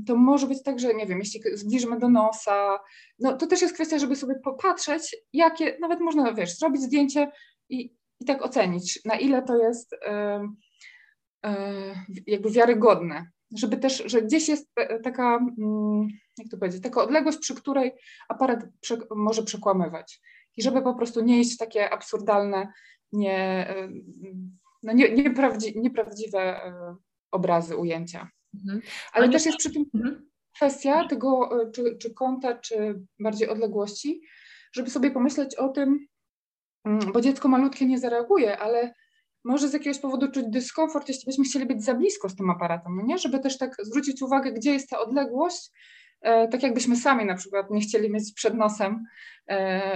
to może być tak, że nie wiem, jeśli zbliżymy do nosa, no to też jest kwestia, żeby sobie popatrzeć, jakie, nawet można, wiesz, zrobić zdjęcie i, i tak ocenić, na ile to jest e, jakby wiarygodne, żeby też, że gdzieś jest taka, mm, jak to powiedzieć, taka odległość, przy której aparat może przekłamywać. I żeby po prostu nie iść w takie absurdalne, nie, no nie, nieprawdzi, nieprawdziwe e, obrazy, ujęcia. Mhm. Ale też jest przy tym mhm. kwestia tego, e, czy, czy kąta, czy bardziej odległości, żeby sobie pomyśleć o tym, mm, bo dziecko malutkie nie zareaguje, ale może z jakiegoś powodu czuć dyskomfort, jeśli byśmy chcieli być za blisko z tym aparatem, no nie? Żeby też tak zwrócić uwagę, gdzie jest ta odległość, e, tak jakbyśmy sami na przykład nie chcieli mieć przed nosem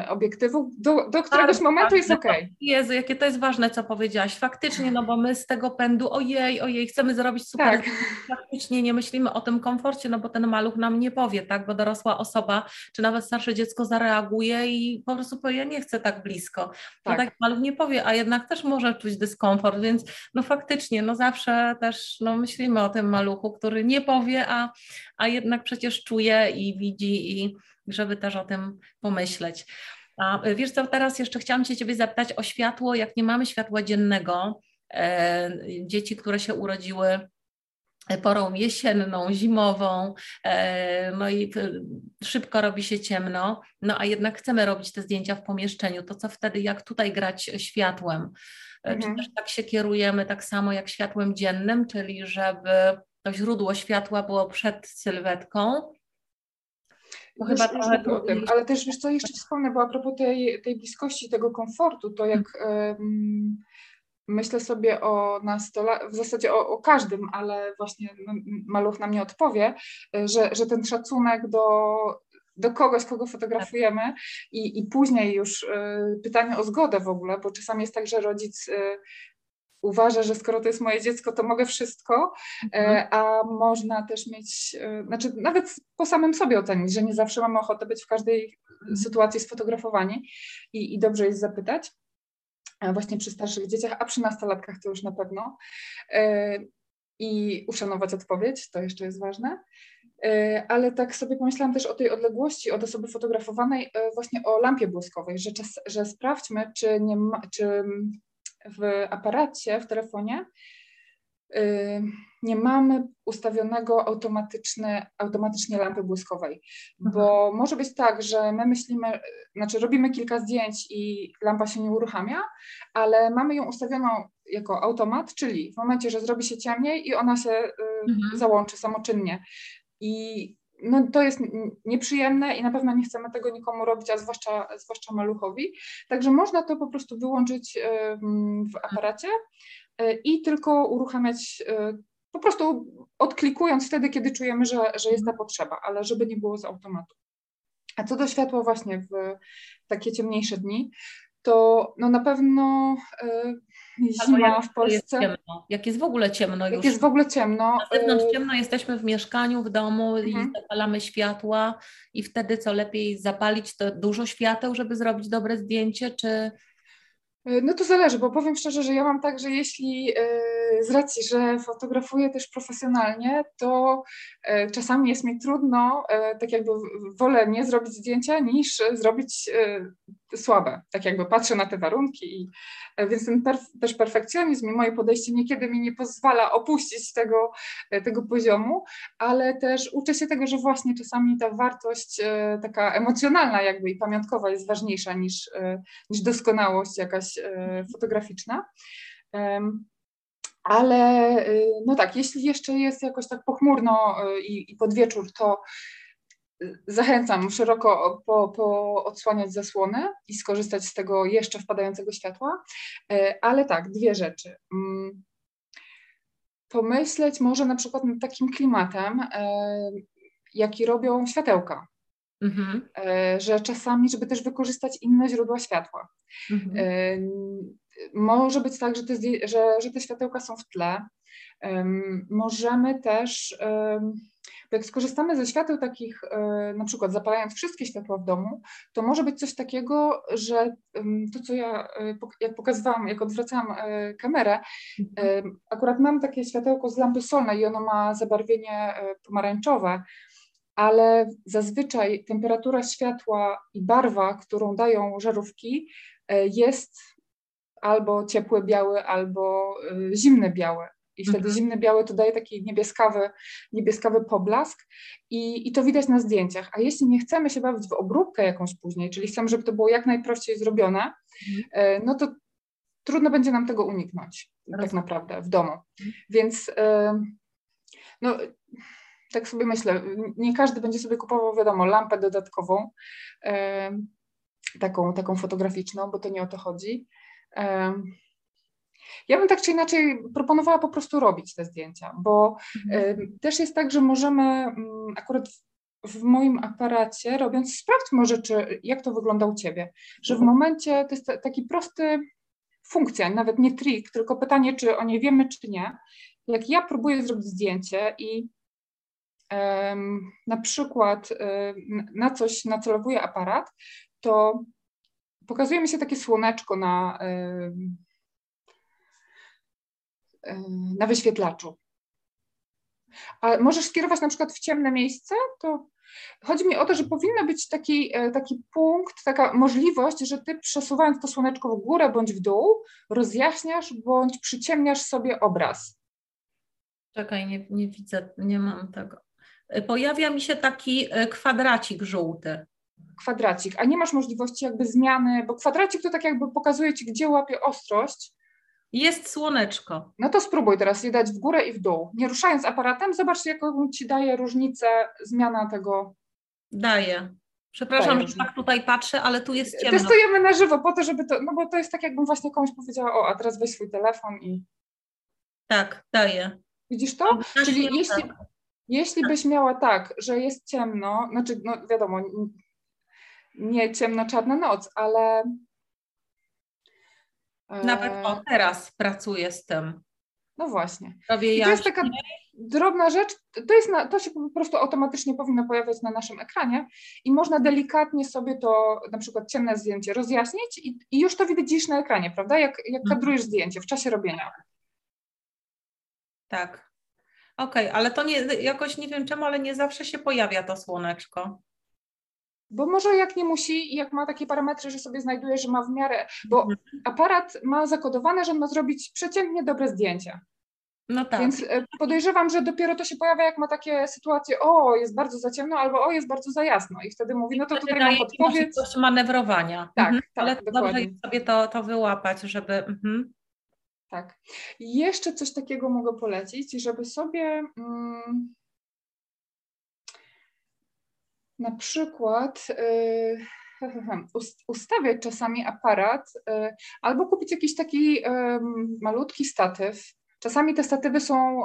obiektywu, do, do któregoś momentu jest ok. Jezu, jakie to jest ważne, co powiedziałaś. Faktycznie, no bo my z tego pędu, ojej, ojej, chcemy zrobić super. Tak. Faktycznie nie myślimy o tym komforcie, no bo ten maluch nam nie powie, tak, bo dorosła osoba, czy nawet starsze dziecko zareaguje i po prostu powie, ja nie chcę tak blisko. No tak. tak maluch nie powie, a jednak też może czuć dyskomfort, więc no faktycznie, no zawsze też no, myślimy o tym maluchu, który nie powie, a, a jednak przecież czuje i widzi i żeby też o tym pomyśleć. A wiesz co, teraz jeszcze chciałam się Ciebie zapytać o światło, jak nie mamy światła dziennego, e, dzieci, które się urodziły porą jesienną, zimową, e, no i szybko robi się ciemno, no a jednak chcemy robić te zdjęcia w pomieszczeniu, to co wtedy, jak tutaj grać światłem? E, mhm. Czy też tak się kierujemy tak samo jak światłem dziennym, czyli żeby to źródło światła było przed sylwetką, to chyba trochę trudnym, ale też wiesz co, jeszcze wspomnę, bo a propos tej, tej bliskości, tego komfortu, to jak um, myślę sobie o nastolatku, w zasadzie o, o, każdym, ale właśnie no, Maluch na mnie odpowie, że, że ten szacunek do, do kogoś, kogo fotografujemy i, i później już y, pytanie o zgodę w ogóle, bo czasami jest tak, że rodzic y, uważa, że skoro to jest moje dziecko, to mogę wszystko, e, mhm. a można też mieć, e, znaczy nawet po samym sobie ocenić, że nie zawsze mamy ochotę być w każdej mhm. sytuacji sfotografowani i, i dobrze jest zapytać, właśnie przy starszych dzieciach, a przy nastolatkach to już na pewno. E, I uszanować odpowiedź, to jeszcze jest ważne. Ale tak sobie pomyślałam też o tej odległości od osoby fotografowanej, właśnie o lampie błyskowej, że, czas, że sprawdźmy, czy, nie ma, czy w aparacie, w telefonie y, nie mamy ustawionego automatyczne, automatycznie lampy błyskowej, mhm. bo może być tak, że my myślimy, znaczy robimy kilka zdjęć i lampa się nie uruchamia, ale mamy ją ustawioną jako automat, czyli w momencie, że zrobi się ciemniej i ona się y, mhm. załączy samoczynnie. I no, to jest nieprzyjemne i na pewno nie chcemy tego nikomu robić, a zwłaszcza, zwłaszcza maluchowi. Także można to po prostu wyłączyć w aparacie e, i tylko uruchamiać e, po prostu odklikując wtedy, kiedy czujemy, że, że jest ta potrzeba, ale żeby nie było z automatu. A co do światła właśnie w takie ciemniejsze dni, to no na pewno e, zima w Polsce. Jest ciemno. Jak jest w ogóle ciemno jak już. jest w ogóle ciemno. Na zewnątrz y, ciemno, jesteśmy w mieszkaniu, w domu mhm. i zapalamy światła i wtedy co lepiej zapalić to dużo świateł, żeby zrobić dobre zdjęcie, czy E, no to zależy, bo powiem szczerze, że ja mam tak, że jeśli e, z racji, że fotografuję też profesjonalnie, to e, czasami jest mi trudno, tak jakby wolę nie zrobić zdjęcia, niż zrobić słabe. Tak jakby patrzę na te warunki, i, więc ten perf też perfekcjonizm i moje podejście niekiedy mi nie pozwala opuścić tego, tego poziomu, ale też uczę się tego, że właśnie czasami ta wartość taka emocjonalna jakby i pamiątkowa jest ważniejsza niż, niż doskonałość jakaś E, fotograficzna. Ale no tak, jeśli jeszcze jest jakoś tak pochmurno i, i pod wieczór, to zachęcam szeroko po, po odsłaniać zasłonę i skorzystać z tego jeszcze wpadającego światła. E, ale tak, dwie rzeczy. Mm, pomyśleć może na przykład nad takim klimatem, e, jaki robią światełka. Mhm. E, że czasami, żeby też wykorzystać inne źródła światła. Mhm. Może być tak, że te, że, że te światełka są w tle. Możemy też, bo jak skorzystamy ze świateł takich, e, na przykład zapalając wszystkie światła w domu, to może być coś takiego, że to, co ja, jak pokazywałam, jak odwracałam kamerę, mhm. akurat mam takie światełko z lampy solnej i ono ma zabarwienie pomarańczowe, ale zazwyczaj temperatura światła i barwa, którą dają żarówki, e, jest albo ciepły biały, albo e, zimny biały. I wtedy mhm. zimny biały to daje taki niebieskawy, niebieskawy poblask i, i to widać na zdjęciach. A jeśli nie chcemy się bawić w obróbkę jakąś później, czyli chcemy, żeby to było jak najprościej zrobione, mhm. e, no to trudno będzie nam tego uniknąć tak naprawdę w domu. Mhm. Więc no, tak sobie myślę, nie każdy będzie sobie kupował, wiadomo, lampę dodatkową, e, taką, taką fotograficzną, bo to nie o to chodzi. Ja bym tak czy inaczej proponowała po prostu robić te zdjęcia, bo e, też jest tak, że możemy mm, akurat w, moim aparacie, robiąc, sprawdź może, czy, jak to wygląda u Ciebie, że w momencie, to jest taki prosty funkcja, nawet nie trik, tylko pytanie, czy o nie wiemy, czy nie. Jak ja próbuję zrobić zdjęcie i na przykład na coś nacelowuje aparat, to pokazuje mi się takie słoneczko na, na wyświetlaczu. A możesz skierować na przykład w ciemne miejsce, to chodzi mi o to, że powinno być taki, e, taki punkt, taka możliwość, że ty przesuwając to słoneczko w górę bądź w dół, rozjaśniasz bądź przyciemniasz sobie obraz. Czekaj, nie, nie widzę, nie mam tego. Pojawia mi się taki kwadracik żółty kwadracik, a nie masz możliwości jakby zmiany, bo kwadracik to tak jakby pokazuje Ci, gdzie łapie ostrość. Jest słoneczko. No to spróbuj teraz je dać w górę i w dół. Nie ruszając aparatem, zobacz, jaką Ci daje różnicę zmiana tego. Daje. Przepraszam, daje że tak tutaj patrzę, ale tu jest ciemno. Testujemy na żywo po to, żeby to, no bo to jest tak, jakbym właśnie komuś powiedziała, o, a teraz weź swój telefon i... Tak, daje. Widzisz to? Czyli jeśli, jeśli byś miała tak, że jest ciemno, znaczy, no wiadomo, nie ciemno-czarna noc, ale. Nawet o, e, teraz pracuję z tym. No właśnie. I to jest taka drobna rzecz, to, jest na, to się po prostu automatycznie powinno pojawiać na naszym ekranie i można delikatnie sobie to, na przykład ciemne zdjęcie, rozjaśnić i, i już to widzisz na ekranie, prawda? Jak, jak mhm. kadrujesz zdjęcie w czasie robienia. Tak. Okej, okay, ale to nie, jakoś nie wiem czemu, ale nie zawsze się pojawia to słoneczko. Bo może jak nie musi i jak ma takie parametry, że sobie znajduje, że ma w miarę, bo mhm. aparat ma zakodowane, że ma zrobić przeciętnie dobre zdjęcia. No tak. Więc e, podejrzewam, że dopiero to się pojawia, jak ma takie sytuacje, o, jest bardzo za ciemno, albo o, jest bardzo za jasno. I wtedy mówi, no to tutaj mam podpowiedź. manewrowania. Tak, mhm. tak, Ale dokładnie. dobrze jest sobie to, to wyłapać, żeby... Mhm. Tak. Jeszcze coś takiego mogę polecić, żeby sobie... Mm, na przykład y, ustawiać czasami aparat y, albo kupić jakiś taki malutki statyw. Czasami te statywy są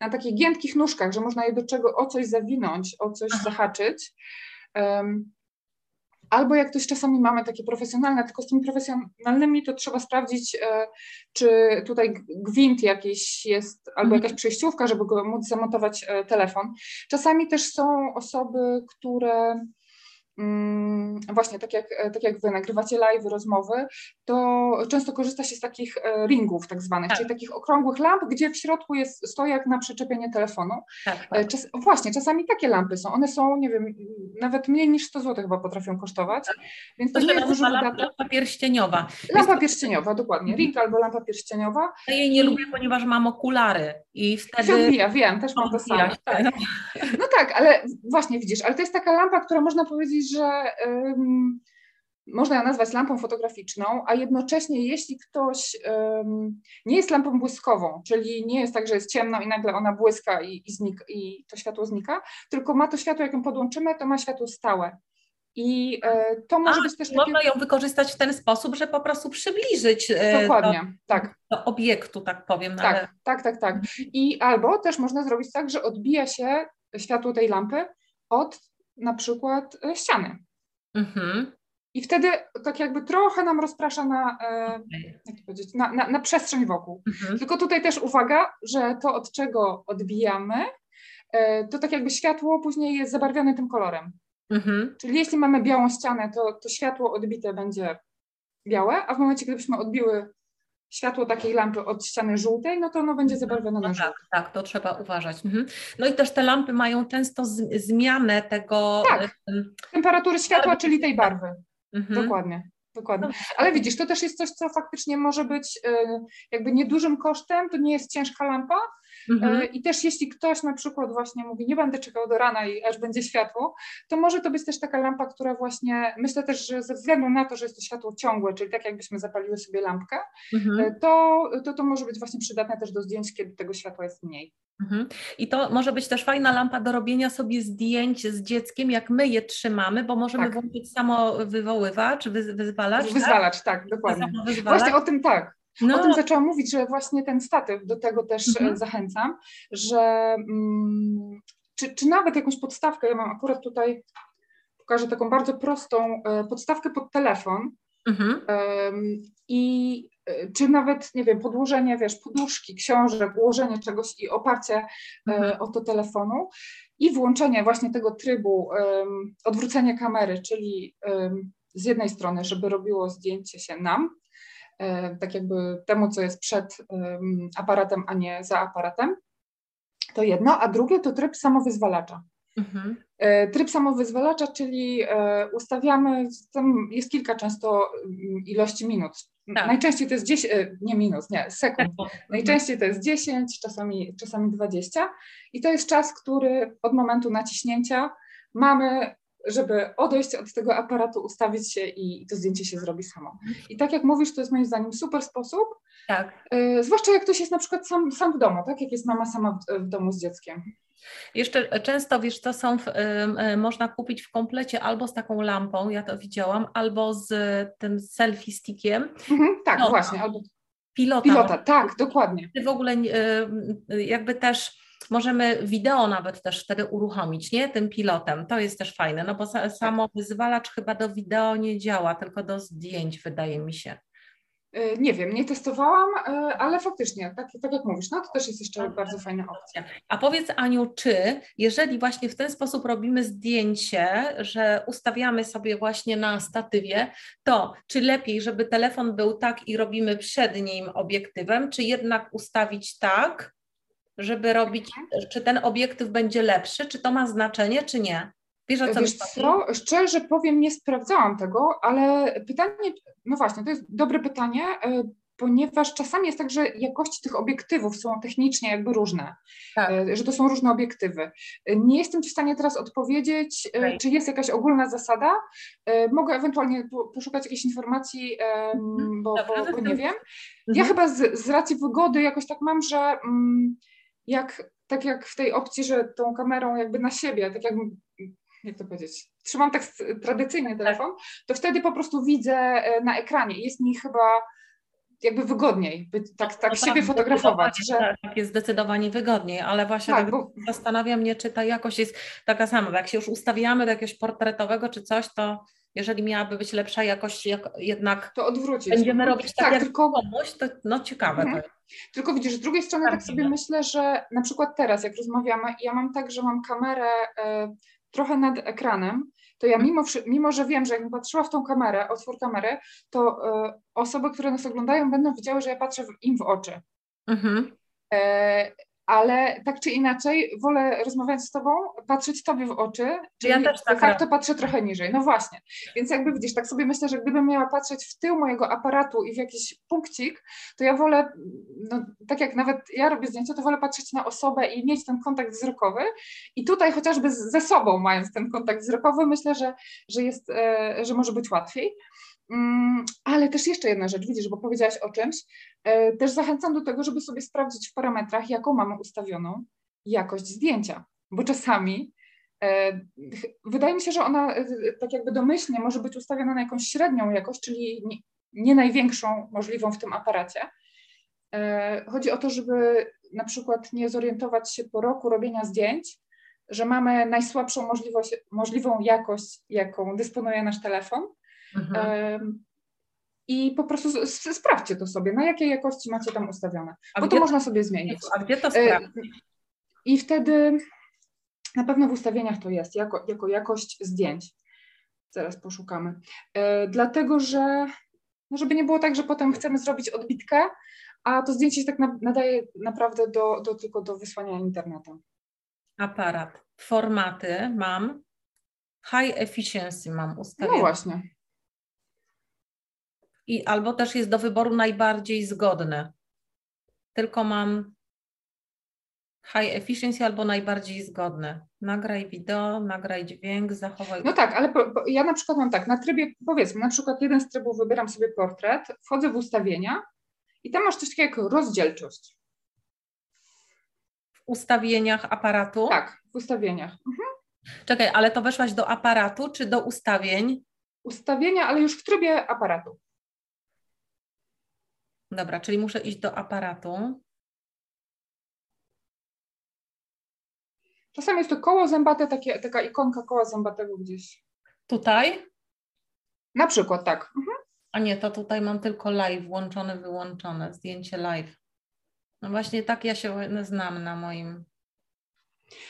na takich giętkich nóżkach, że można je do czego o coś zawinąć, o coś zahaczyć. Albo jak też czasami mamy takie profesjonalne, tylko z tymi profesjonalnymi to trzeba sprawdzić, e, czy tutaj gwint jakiś jest, albo mhm. jakaś przejściówka, żeby go móc zamontować e, telefon. Czasami też są osoby, które właśnie tak jak, tak jak wy nagrywacie live, rozmowy, to często korzysta się z takich e, ringów tak zwanych, tak. czyli takich okrągłych lamp, gdzie w środku jest stojak na przyczepienie telefonu. Tak, e, tak. Czas, właśnie, czasami takie lampy są, one są, nie wiem, nawet mniej niż 100 zł chyba potrafią kosztować, tak. więc to, to nie jest dużo lampa, lampa pierścieniowa. Lampa pierścieniowa, dokładnie, mhm. ring albo lampa pierścieniowa. Ja jej nie lubię, ponieważ mam okulary i wtedy... Odbija, wiem, też mam to samo. Tak. No tak, ale właśnie widzisz, ale to jest taka lampa, która można powiedzieć, że um, można ją nazwać lampą fotograficzną, a jednocześnie jeśli ktoś um, nie jest lampą błyskową, czyli nie jest tak, że jest ciemno i nagle ona błyska i, i, i to światło znika, tylko ma to światło, jak ją podłączymy, to ma światło stałe. I e, to może A, być też takie... Można ją wykorzystać w ten sposób, że po prostu przybliżyć e, Dokładnie, do, tak. do obiektu, tak powiem. Tak, ale... tak, tak, tak. I albo też można zrobić tak, że odbija się światło tej lampy od na przykład e, ściany. Mhm. I wtedy tak jakby trochę nam rozprasza na, e, jak powiedzieć, na, na, na przestrzeń wokół. Mhm. Tylko tutaj też uwaga, że to od czego odbijamy, e, to tak jakby światło później jest zabarwione tym kolorem. Mhm. Czyli jeśli mamy białą ścianę, to, to światło odbite będzie białe, a w momencie, gdybyśmy odbiły światło takiej lampy od ściany żółtej, no to ono będzie zabarwione na no żółto. Tak, tak, to trzeba uważać. Mhm. No i też te lampy mają często z, zmianę tego... Tak, temperatury światła, czyli tej barwy. Mhm. Dokładnie. Dokładnie. No, Ale widzisz, to też jest coś, co faktycznie może być y, jakby niedużym kosztem, to nie jest ciężka lampa. Mhm. Y, I też jeśli ktoś na przykład właśnie mówi, nie będę czekał do rana i aż będzie światło, to może to być też taka lampa, która właśnie, myślę też, że ze względu na to, że jest to światło ciągłe, czyli tak jakbyśmy zapaliły sobie lampkę, mhm. Y, to, to to może być właśnie przydatne też do zdjęć, kiedy tego światła jest mniej. Mhm. I to może być też fajna lampa do robienia sobie zdjęć z dzieckiem, jak my je trzymamy, bo możemy tak. włączyć samo wywoływacz, wyzwalacz. Wyzwalacz, tak, tak dokładnie. Właśnie o tym tak. No. O tym zaczęłam mówić, że właśnie ten statyw, do tego też e, mhm. zachęcam, że mm, czy, czy nawet jakąś podstawkę, ja mam akurat tutaj, pokażę taką bardzo prostą e, podstawkę pod telefon mhm. i Y, czy nawet, nie wiem, podłożenie, wiesz, poduszki, książek, ułożenie czegoś i oparcie mhm. o to telefonu i włączenie właśnie tego trybu um, odwrócenie kamery, czyli um, z jednej strony, żeby robiło zdjęcie się nam, tak jakby temu, co jest przed aparatem, a nie za aparatem, to jedno, a drugie to tryb samowyzwalacza. Mhm. E, tryb samowyzwalacza, czyli e, ustawiamy, tam jest kilka często mm, ilości minut. Tak. Najczęściej to jest 10, e, nie minut, nie, sekund. Najczęściej to jest 10, czasami, czasami 20 i to jest czas, który od momentu naciśnięcia mamy żeby odejść od tego aparatu, ustawić się i to zdjęcie się zrobi samo. I tak jak mówisz, to jest moim zdaniem super sposób. Tak. Y, zwłaszcza jak ktoś jest na przykład sam, sam w domu, tak? Jak jest mama sama w, w domu z dzieckiem. Jeszcze często, wiesz, to są, w, y, można kupić w komplecie albo z taką lampą, ja to widziałam, albo z tym selfie stickiem. Mhm, tak, no, właśnie. Albo... Pilota. Pilota, tak, dokładnie. Ty w ogóle jakby też możemy wideo nawet też wtedy uruchomić, nie? Tym pilotem. To jest też fajne, no bo samo wyzwalacz chyba do wideo nie działa, tylko do zdjęć, wydaje mi się. E, nie wiem, nie testowałam, e, ale faktycznie, tak, tak jak mówisz, no to też jest jeszcze bardzo fajna opcja. A powiedz Aniu, czy jeżeli właśnie w ten sposób robimy zdjęcie, że ustawiamy sobie właśnie na statywie, to czy lepiej, żeby telefon był tak i robimy przed nim obiektywem, czy jednak ustawić tak, żeby robić, czy ten obiektyw będzie lepszy, czy to ma znaczenie, czy nie? Wiesz, o co Wiesz co? Szczerze powiem, nie sprawdzałam tego, ale pytanie, no właśnie, to jest dobre pytanie, e, ponieważ czasami jest tak, że jakości tych obiektywów są technicznie jakby różne, tak. E, że to są różne obiektywy. Nie jestem Ci w stanie teraz odpowiedzieć, e, okay. czy jest jakaś ogólna zasada. Mogę ewentualnie poszukać jakiejś informacji, mhm. bo, bo, bo nie wiem. Ja mhm. chyba z, z, racji wygody jakoś tak mam, że mm, jak, tak jak w tej opcji, że tą kamerą jakby na siebie, tak jak jak to powiedzieć, trzymam tak tradycyjny telefon, to wtedy po prostu widzę e, na ekranie. Jest mi chyba jakby wygodniej tak, tak no siebie tak, fotografować. Że... Tak, jest zdecydowanie wygodniej, ale właśnie tak, tak bo... zastanawiam mnie, czy ta jakość jest taka sama. Jak się już ustawiamy do jakiegoś portretowego czy coś, to jeżeli miałaby być lepsza jakość, jak, jednak to odwrócić. będziemy robić tak, tak jak tylko komuś, to no ciekawe mhm. to Tylko widzisz, z drugiej strony tak, tak sobie myślę, że na przykład teraz, jak rozmawiamy, ja mam tak, że mam kamerę y, trochę nad ekranem, to ja mimo, mimo, że wiem, że jakbym patrzyła w tą kamerę, otwór kamery, to y, osoby, które nas oglądają, będą widziały, że ja patrzę im w oczy. Mhm. E, ale tak czy inaczej wolę rozmawiać z tobą, patrzeć tobie w oczy, czyli ja też tak facto patrzę trochę niżej. No właśnie, więc jakby widzisz, tak sobie myślę, że gdybym miała patrzeć w tył mojego aparatu i w jakiś punkcik, to ja wolę, no, tak jak nawet ja robię zdjęcia, to wolę patrzeć na osobę i mieć ten kontakt wzrokowy i tutaj chociażby ze sobą mając ten kontakt wzrokowy, myślę, że, że jest, e, że może być łatwiej. Mm, ale też jeszcze jedna rzecz, widzisz, bo powiedziałaś o czymś. E, też zachęcam do tego, żeby sobie sprawdzić w parametrach, jaką mamy ustawioną jakość zdjęcia, bo czasami e, wydaje mi się, że ona e, tak jakby domyślnie może być ustawiona na jakąś średnią jakość, czyli nie, największą możliwą w tym aparacie. Chodzi o to, żeby na przykład nie zorientować się po roku robienia zdjęć, że mamy najsłabszą możliwość, możliwą jakość, jaką dysponuje nasz telefon, Mhm. I po prostu sprawdźcie to sobie, na jakiej jakości macie tam ustawione, a bo to można sobie zmienić. A gdzie to sprawdzić? I wtedy na pewno w ustawieniach to jest, jako, jako jakość zdjęć. Zaraz poszukamy. E, dlatego, że no żeby nie było tak, że potem chcemy zrobić odbitkę, a to zdjęcie się tak na, nadaje naprawdę do, do, tylko do wysłania internetem. Aparat. Formaty mam. High efficiency mam ustawione. No właśnie i albo też jest do wyboru najbardziej zgodne. Tylko mam high efficiency albo najbardziej zgodne. Nagraj wideo, nagraj dźwięk, zachowaj. No tak, ale po, po, ja na przykład mam tak, na trybie, powiedzmy, na przykład jeden z trybów wybieram sobie portret, wchodzę w ustawienia i tam masz coś takiego jak rozdzielczość. W ustawieniach aparatu? Tak, w ustawieniach. Mhm. Czekaj, ale to weszłaś do aparatu czy do ustawień? Ustawienia, ale już w trybie aparatu. Dobra, czyli muszę iść do aparatu. Czasami jest to koło zębate, takie, taka ikonka koła zębatego gdzieś. Tutaj? Na przykład, tak. Mhm. A nie, to tutaj mam tylko live włączone, wyłączone, zdjęcie live. No właśnie tak ja się znam na moim.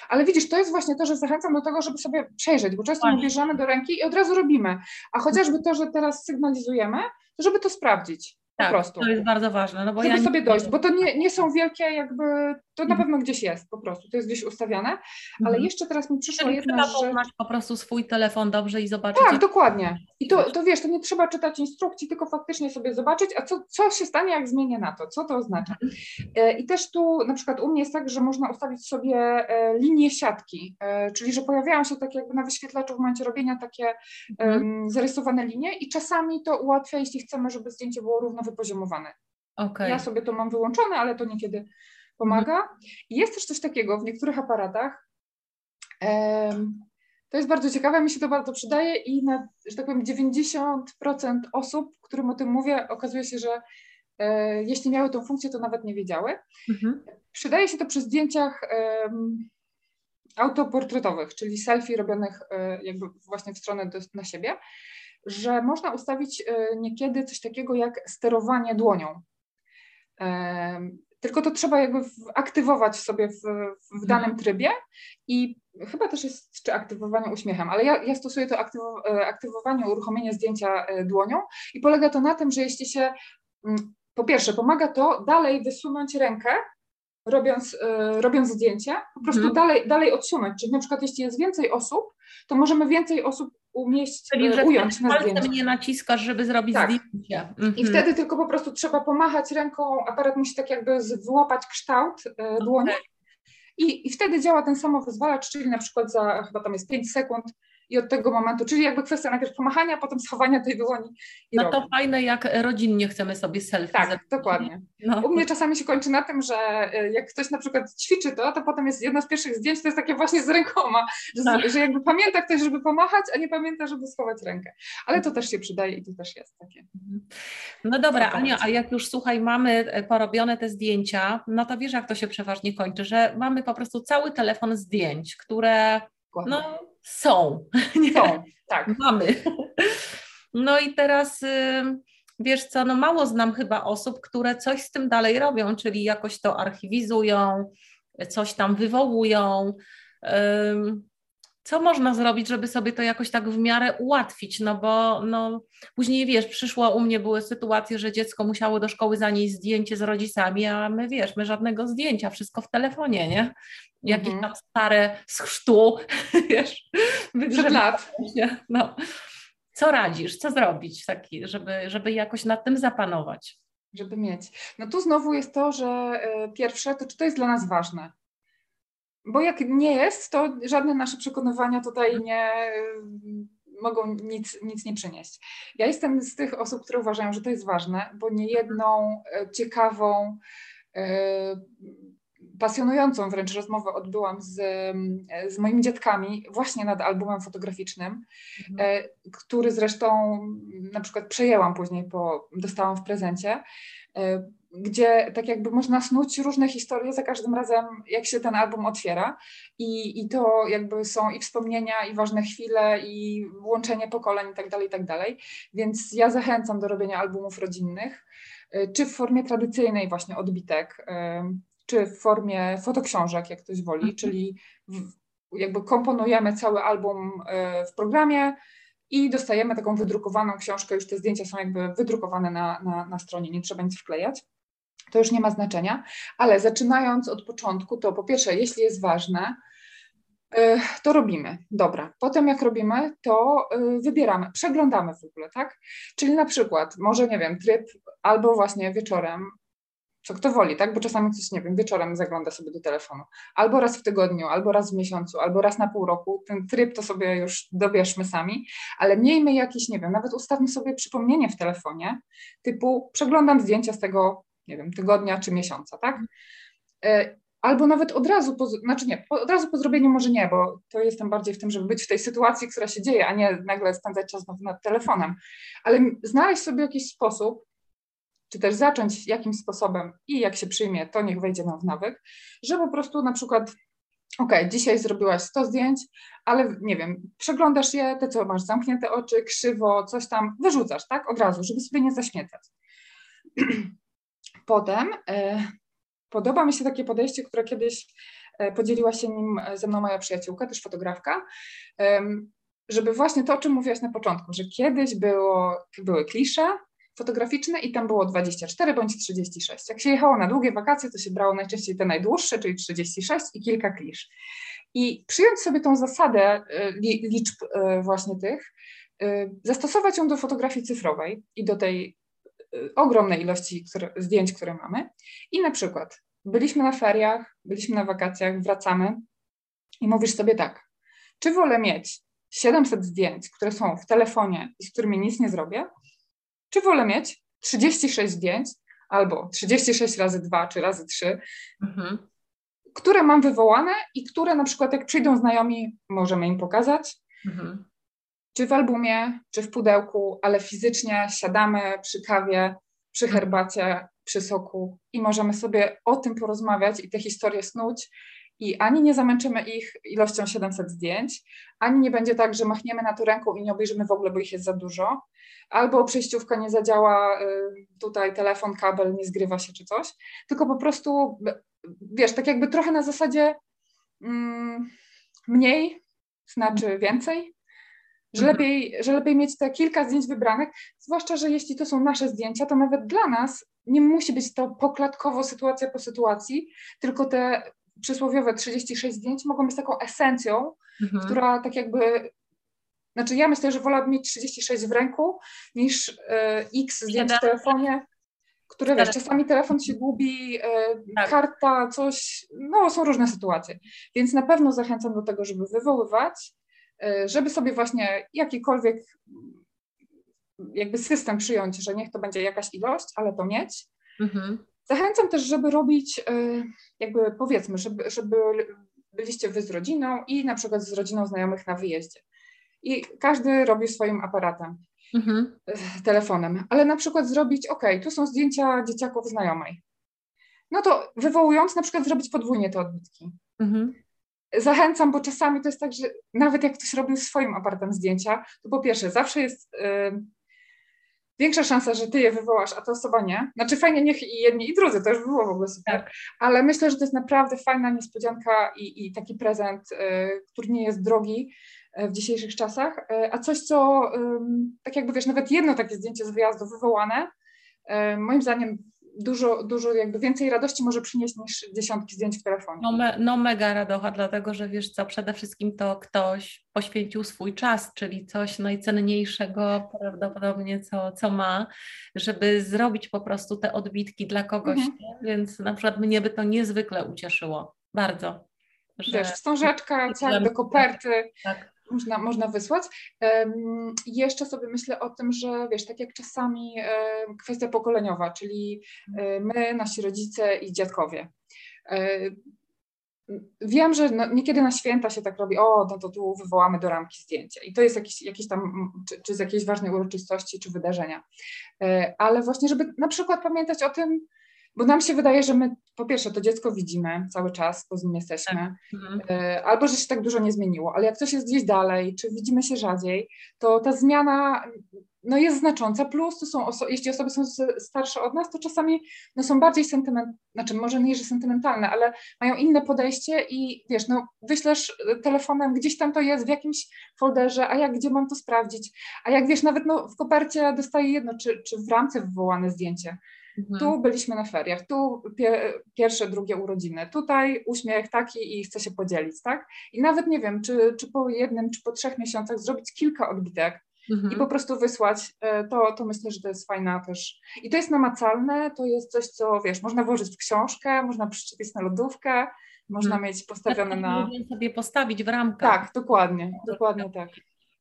Ale widzisz, to jest właśnie to, że zachęcam do tego, żeby sobie przejrzeć, bo często my bierzemy do ręki i od razu robimy. A chociażby to, że teraz sygnalizujemy, to żeby to sprawdzić. Tak, prostu. To jest bardzo ważne. No bo Żeby ja sobie dojść, bo to nie, nie są wielkie jakby, to na mhm. pewno gdzieś jest po prostu, to jest gdzieś ustawiane, ale mhm. jeszcze teraz mi przyszło Czyli jedna rzecz. Trzeba po prostu swój telefon dobrze i zobaczyć. Tak, dokładnie. I to, to wiesz, to nie trzeba czytać instrukcji, tylko faktycznie sobie zobaczyć, a co, co się stanie, jak zmienię na to, co to oznacza. Mhm. E, I też tu na przykład u mnie jest tak, że można ustawić sobie e, linię siatki, e, czyli że pojawiają się tak jakby na wyświetlaczu w momencie robienia takie mhm. zarysowane linie i czasami to ułatwia, jeśli chcemy, żeby zdjęcie było równo wypoziomowane. Okay. Ja sobie to mam wyłączone, ale to niekiedy pomaga. Mhm. I jest też coś takiego w niektórych aparatach. to jest bardzo ciekawe, mi się to bardzo przydaje i na, że tak powiem, 90% osób, którym o tym mówię, okazuje się, że e, jeśli miały tą funkcję, to nawet nie wiedziały. Mhm. Przydaje się to przy zdjęciach autoportretowych, czyli selfie robionych e, jakby właśnie w stronę do, na siebie, że można ustawić e, niekiedy coś takiego jak sterowanie dłonią. Tylko to trzeba jakby aktywować sobie w, w danym mhm. trybie i chyba też jest czy aktywowanie uśmiechem, ale ja, ja stosuję to aktywo, e, aktywowanie, uruchomienie zdjęcia e, dłonią i polega to na tym, że jeśli się mm, po pierwsze pomaga to dalej wysunąć rękę, robiąc, robiąc zdjęcie, po prostu mhm. dalej, dalej odsunąć. Czyli na przykład jeśli jest więcej osób, to możemy więcej osób umieścić, Czyli, że ująć na zdjęcie. nie naciskasz, żeby zrobić tak. zdjęcie. Mhm. I wtedy tylko po prostu trzeba pomachać ręką, aparat musi tak jakby złapać kształt y, dłoni. Okay. I, I wtedy działa ten samowyzwalacz, czyli na przykład za chyba tam jest 5 sekund i od tego momentu, czyli jakby kwestia najpierw pomachania, potem schowania tej dłoni. no robię. to fajne, jak rodzinnie chcemy sobie selfie Tak, dokładnie. No. U mnie czasami się kończy na tym, że e, jak ktoś na przykład ćwiczy to, to potem jest jedno z pierwszych zdjęć, to jest takie właśnie z rękoma, że, tak. że jakby pamięta ktoś, żeby pomachać, a nie pamięta, żeby schować rękę. Ale to też się przydaje i to też jest takie. Mhm. No dobra, Ania, a jak już słuchaj, mamy e, porobione te zdjęcia, no to wiesz, jak to się przeważnie kończy, że mamy po prostu cały telefon zdjęć, które no, są. Nie? Są, tak. Mamy. No i teraz wiesz co, no mało znam chyba osób, które coś z tym dalej robią, czyli jakoś to archiwizują, coś tam wywołują. Co można zrobić, żeby sobie to jakoś tak w miarę ułatwić? No bo no, później wiesz, przyszła u mnie były sytuacje, że dziecko musiało do szkoły zanieść zdjęcie z rodzicami, a my wiesz, my żadnego zdjęcia, wszystko w telefonie, nie? jakieś mm -hmm. tam stare z chrztu, wiesz, przed lat. No. Co radzisz, co zrobić taki, żeby, żeby jakoś nad tym zapanować? Żeby mieć. No tu znowu jest to, że y, pierwsze, to czy to jest dla nas ważne? Bo jak nie jest, to żadne nasze przekonywania tutaj nie y, mogą nic, nic nie przynieść. Ja jestem z tych osób, które uważają, że to jest ważne, bo niejedną y, ciekawą pasjonującą wręcz rozmowę odbyłam z, z moimi dziadkami właśnie nad albumem fotograficznym, mhm. E, który zresztą na przykład przejęłam później, po, dostałam w prezencie, e, gdzie tak jakby można snuć różne historie za każdym razem, jak się ten album otwiera i, i to jakby są i wspomnienia, i ważne chwile, i łączenie pokoleń i tak dalej, i tak dalej. Więc ja zachęcam do robienia albumów rodzinnych, e, czy w formie tradycyjnej właśnie odbitek, czy w formie fotoksiążek, jak ktoś woli, mhm. czyli w, jakby komponujemy cały album e, w programie i dostajemy taką wydrukowaną książkę, już te zdjęcia są jakby wydrukowane na, na, na stronie, nie trzeba nic wklejać. To już nie ma znaczenia, ale zaczynając od początku, to po pierwsze, jeśli jest ważne, e, to robimy. Dobra. Potem jak robimy, to e, wybieramy, przeglądamy w ogóle, tak? Czyli na przykład, może nie wiem, tryb albo właśnie wieczorem co kto woli, tak? Bo czasami coś, nie wiem, wieczorem zagląda sobie do telefonu. Albo raz w tygodniu, albo raz w miesiącu, albo raz na pół roku. Ten tryb to sobie już dobierzmy sami, ale miejmy jakiś, nie wiem, nawet ustawmy sobie przypomnienie w telefonie, typu przeglądam zdjęcia z tego, nie wiem, tygodnia czy miesiąca, tak? E, albo nawet od razu, po, znaczy nie, od razu po zrobieniu może nie, bo to jestem bardziej w tym, żeby być w tej sytuacji, która się dzieje, a nie nagle spędzać czas nad, telefonem. Ale znaleźć sobie jakiś sposób, czy też zacząć jakimś sposobem i jak się przyjmie, to niech wejdzie nam w nawyk, że po prostu na przykład ok, dzisiaj zrobiłaś 100 zdjęć, ale nie wiem, przeglądasz je, te co masz zamknięte oczy, krzywo, coś tam, wyrzucasz, tak, od razu, żeby sobie nie zaśmiecać. Potem e, podoba mi się takie podejście, które kiedyś e, podzieliła się nim ze mną moja przyjaciółka, też fotografka, e, żeby właśnie to, o czym mówiłaś na początku, że kiedyś było, były klisze, fotograficzne i tam było 24 bądź 36. Jak się jechało na długie wakacje, to się brało najczęściej te najdłuższe, czyli 36 i kilka klisz. I przyjąć sobie tą zasadę liczb właśnie tych, zastosować ją do fotografii cyfrowej i do tej ogromnej ilości które, zdjęć, które mamy. I na przykład byliśmy na feriach, byliśmy na wakacjach, wracamy i mówisz sobie tak, czy wolę mieć 700 zdjęć, które są w telefonie i z którymi nic nie zrobię, czy wolę mieć 36 zdjęć albo 36 razy 2 czy razy 3, mhm. które mam wywołane i które na przykład jak przyjdą znajomi, możemy im pokazać. Mhm. Czy w albumie, czy w pudełku, ale fizycznie siadamy przy kawie, przy herbacie, przy soku i możemy sobie o tym porozmawiać i te historie snuć. I ani nie zamęczymy ich ilością 700 zdjęć, ani nie będzie tak, że machniemy na to ręką i nie obejrzymy w ogóle, bo ich jest za dużo, albo przejściówka nie zadziała, y, tutaj telefon, kabel nie zgrywa się czy coś, tylko po prostu, wiesz, tak jakby trochę na zasadzie mm, mniej znaczy więcej, że mhm. lepiej, że lepiej mieć te kilka zdjęć wybranych, zwłaszcza, że jeśli to są nasze zdjęcia, to nawet dla nas nie musi być to pokładkowo sytuacja po sytuacji, tylko te przysłowiowe 36 zdjęć mogą być taką esencją, mhm. która tak jakby. Znaczy, ja myślę, że wolałabym mieć 36 w ręku niż y, x zdjęć w telefonie, które wiesz, czasami telefon się gubi, y, tak. karta, coś. No, są różne sytuacje. Więc na pewno zachęcam do tego, żeby wywoływać, żeby sobie właśnie jakikolwiek jakby system przyjąć, że niech to będzie jakaś ilość, ale to mieć. Mhm. Zachęcam też, żeby robić, e, jakby powiedzmy, żeby, żeby byliście wy z rodziną i na przykład z rodziną znajomych na wyjeździe. I każdy robi swoim aparatem, mhm. E, telefonem, ale na przykład zrobić, ok, tu są zdjęcia dzieciaków znajomej. No to wywołując, na przykład zrobić podwójnie te odbitki. Mhm. Zachęcam, bo czasami to jest tak, że nawet jak ktoś robił swoim aparatem zdjęcia, to po pierwsze zawsze jest y, większa szansa, że ty je wywołasz, a ta osoba nie. Znaczy fajnie niech i jedni i drudzy, to już było w ogóle super, tak. ale myślę, że to jest naprawdę fajna niespodzianka i, i taki prezent, y, który nie jest drogi y, w dzisiejszych czasach, a coś, co tak jakby wiesz, nawet jedno takie zdjęcie z wyjazdu wywołane, moim zdaniem dużo, dużo jakby więcej radości może przynieść niż dziesiątki zdjęć w telefonie. No, me, no mega radocha, dlatego że wiesz co, przede wszystkim to ktoś poświęcił swój czas, czyli coś najcenniejszego prawdopodobnie, co, co ma, żeby zrobić po prostu te odbitki dla kogoś, mhm. więc na przykład mnie by to niezwykle ucieszyło, bardzo. Że... Wiesz, wstążeczka, całe do koperty, tak można, można wysłać. Um, jeszcze sobie myślę o tym, że wiesz, tak jak czasami um, kwestia pokoleniowa, czyli um, my, nasi rodzice i dziadkowie. Wiem, że no, niekiedy na święta się tak robi, o, no to tu wywołamy do ramki zdjęcia i to jest jakiś, jakiś tam, czy, czy z jakiejś ważnej uroczystości, czy wydarzenia. E, ale właśnie, żeby na przykład pamiętać o tym, bo nam się wydaje, że my po pierwsze to dziecko widzimy cały czas, bo z nim jesteśmy, tak. mhm. E, albo że się tak dużo nie zmieniło, ale jak coś jest gdzieś dalej, czy widzimy się rzadziej, to ta zmiana no jest znacząca, plus to są oso- jeśli osoby są starsze od nas, to czasami no są bardziej sentymentalne, znaczy może nie, że sentymentalne, ale mają inne podejście i wiesz, no wyślesz telefonem, gdzieś tam to jest w jakimś folderze, a jak gdzie mam to sprawdzić, a jak wiesz, nawet no, w kopercie dostaję jedno, czy, czy w ramce wywołane zdjęcie, Mhm. Tu byliśmy na feriach, tu pie, pierwsze, drugie urodziny, tutaj uśmiech taki i chcę się podzielić, tak? I nawet nie wiem, czy, czy po jednym, czy po trzech miesiącach zrobić kilka odbitek mhm. i po prostu wysłać, e, to, to myślę, że to jest fajna też. I to jest namacalne, to jest coś, co wiesz, można włożyć w książkę, można przyczepić na lodówkę, można mhm. mieć postawione na. sobie postawić w ramkę. Tak, dokładnie, dokładnie tak.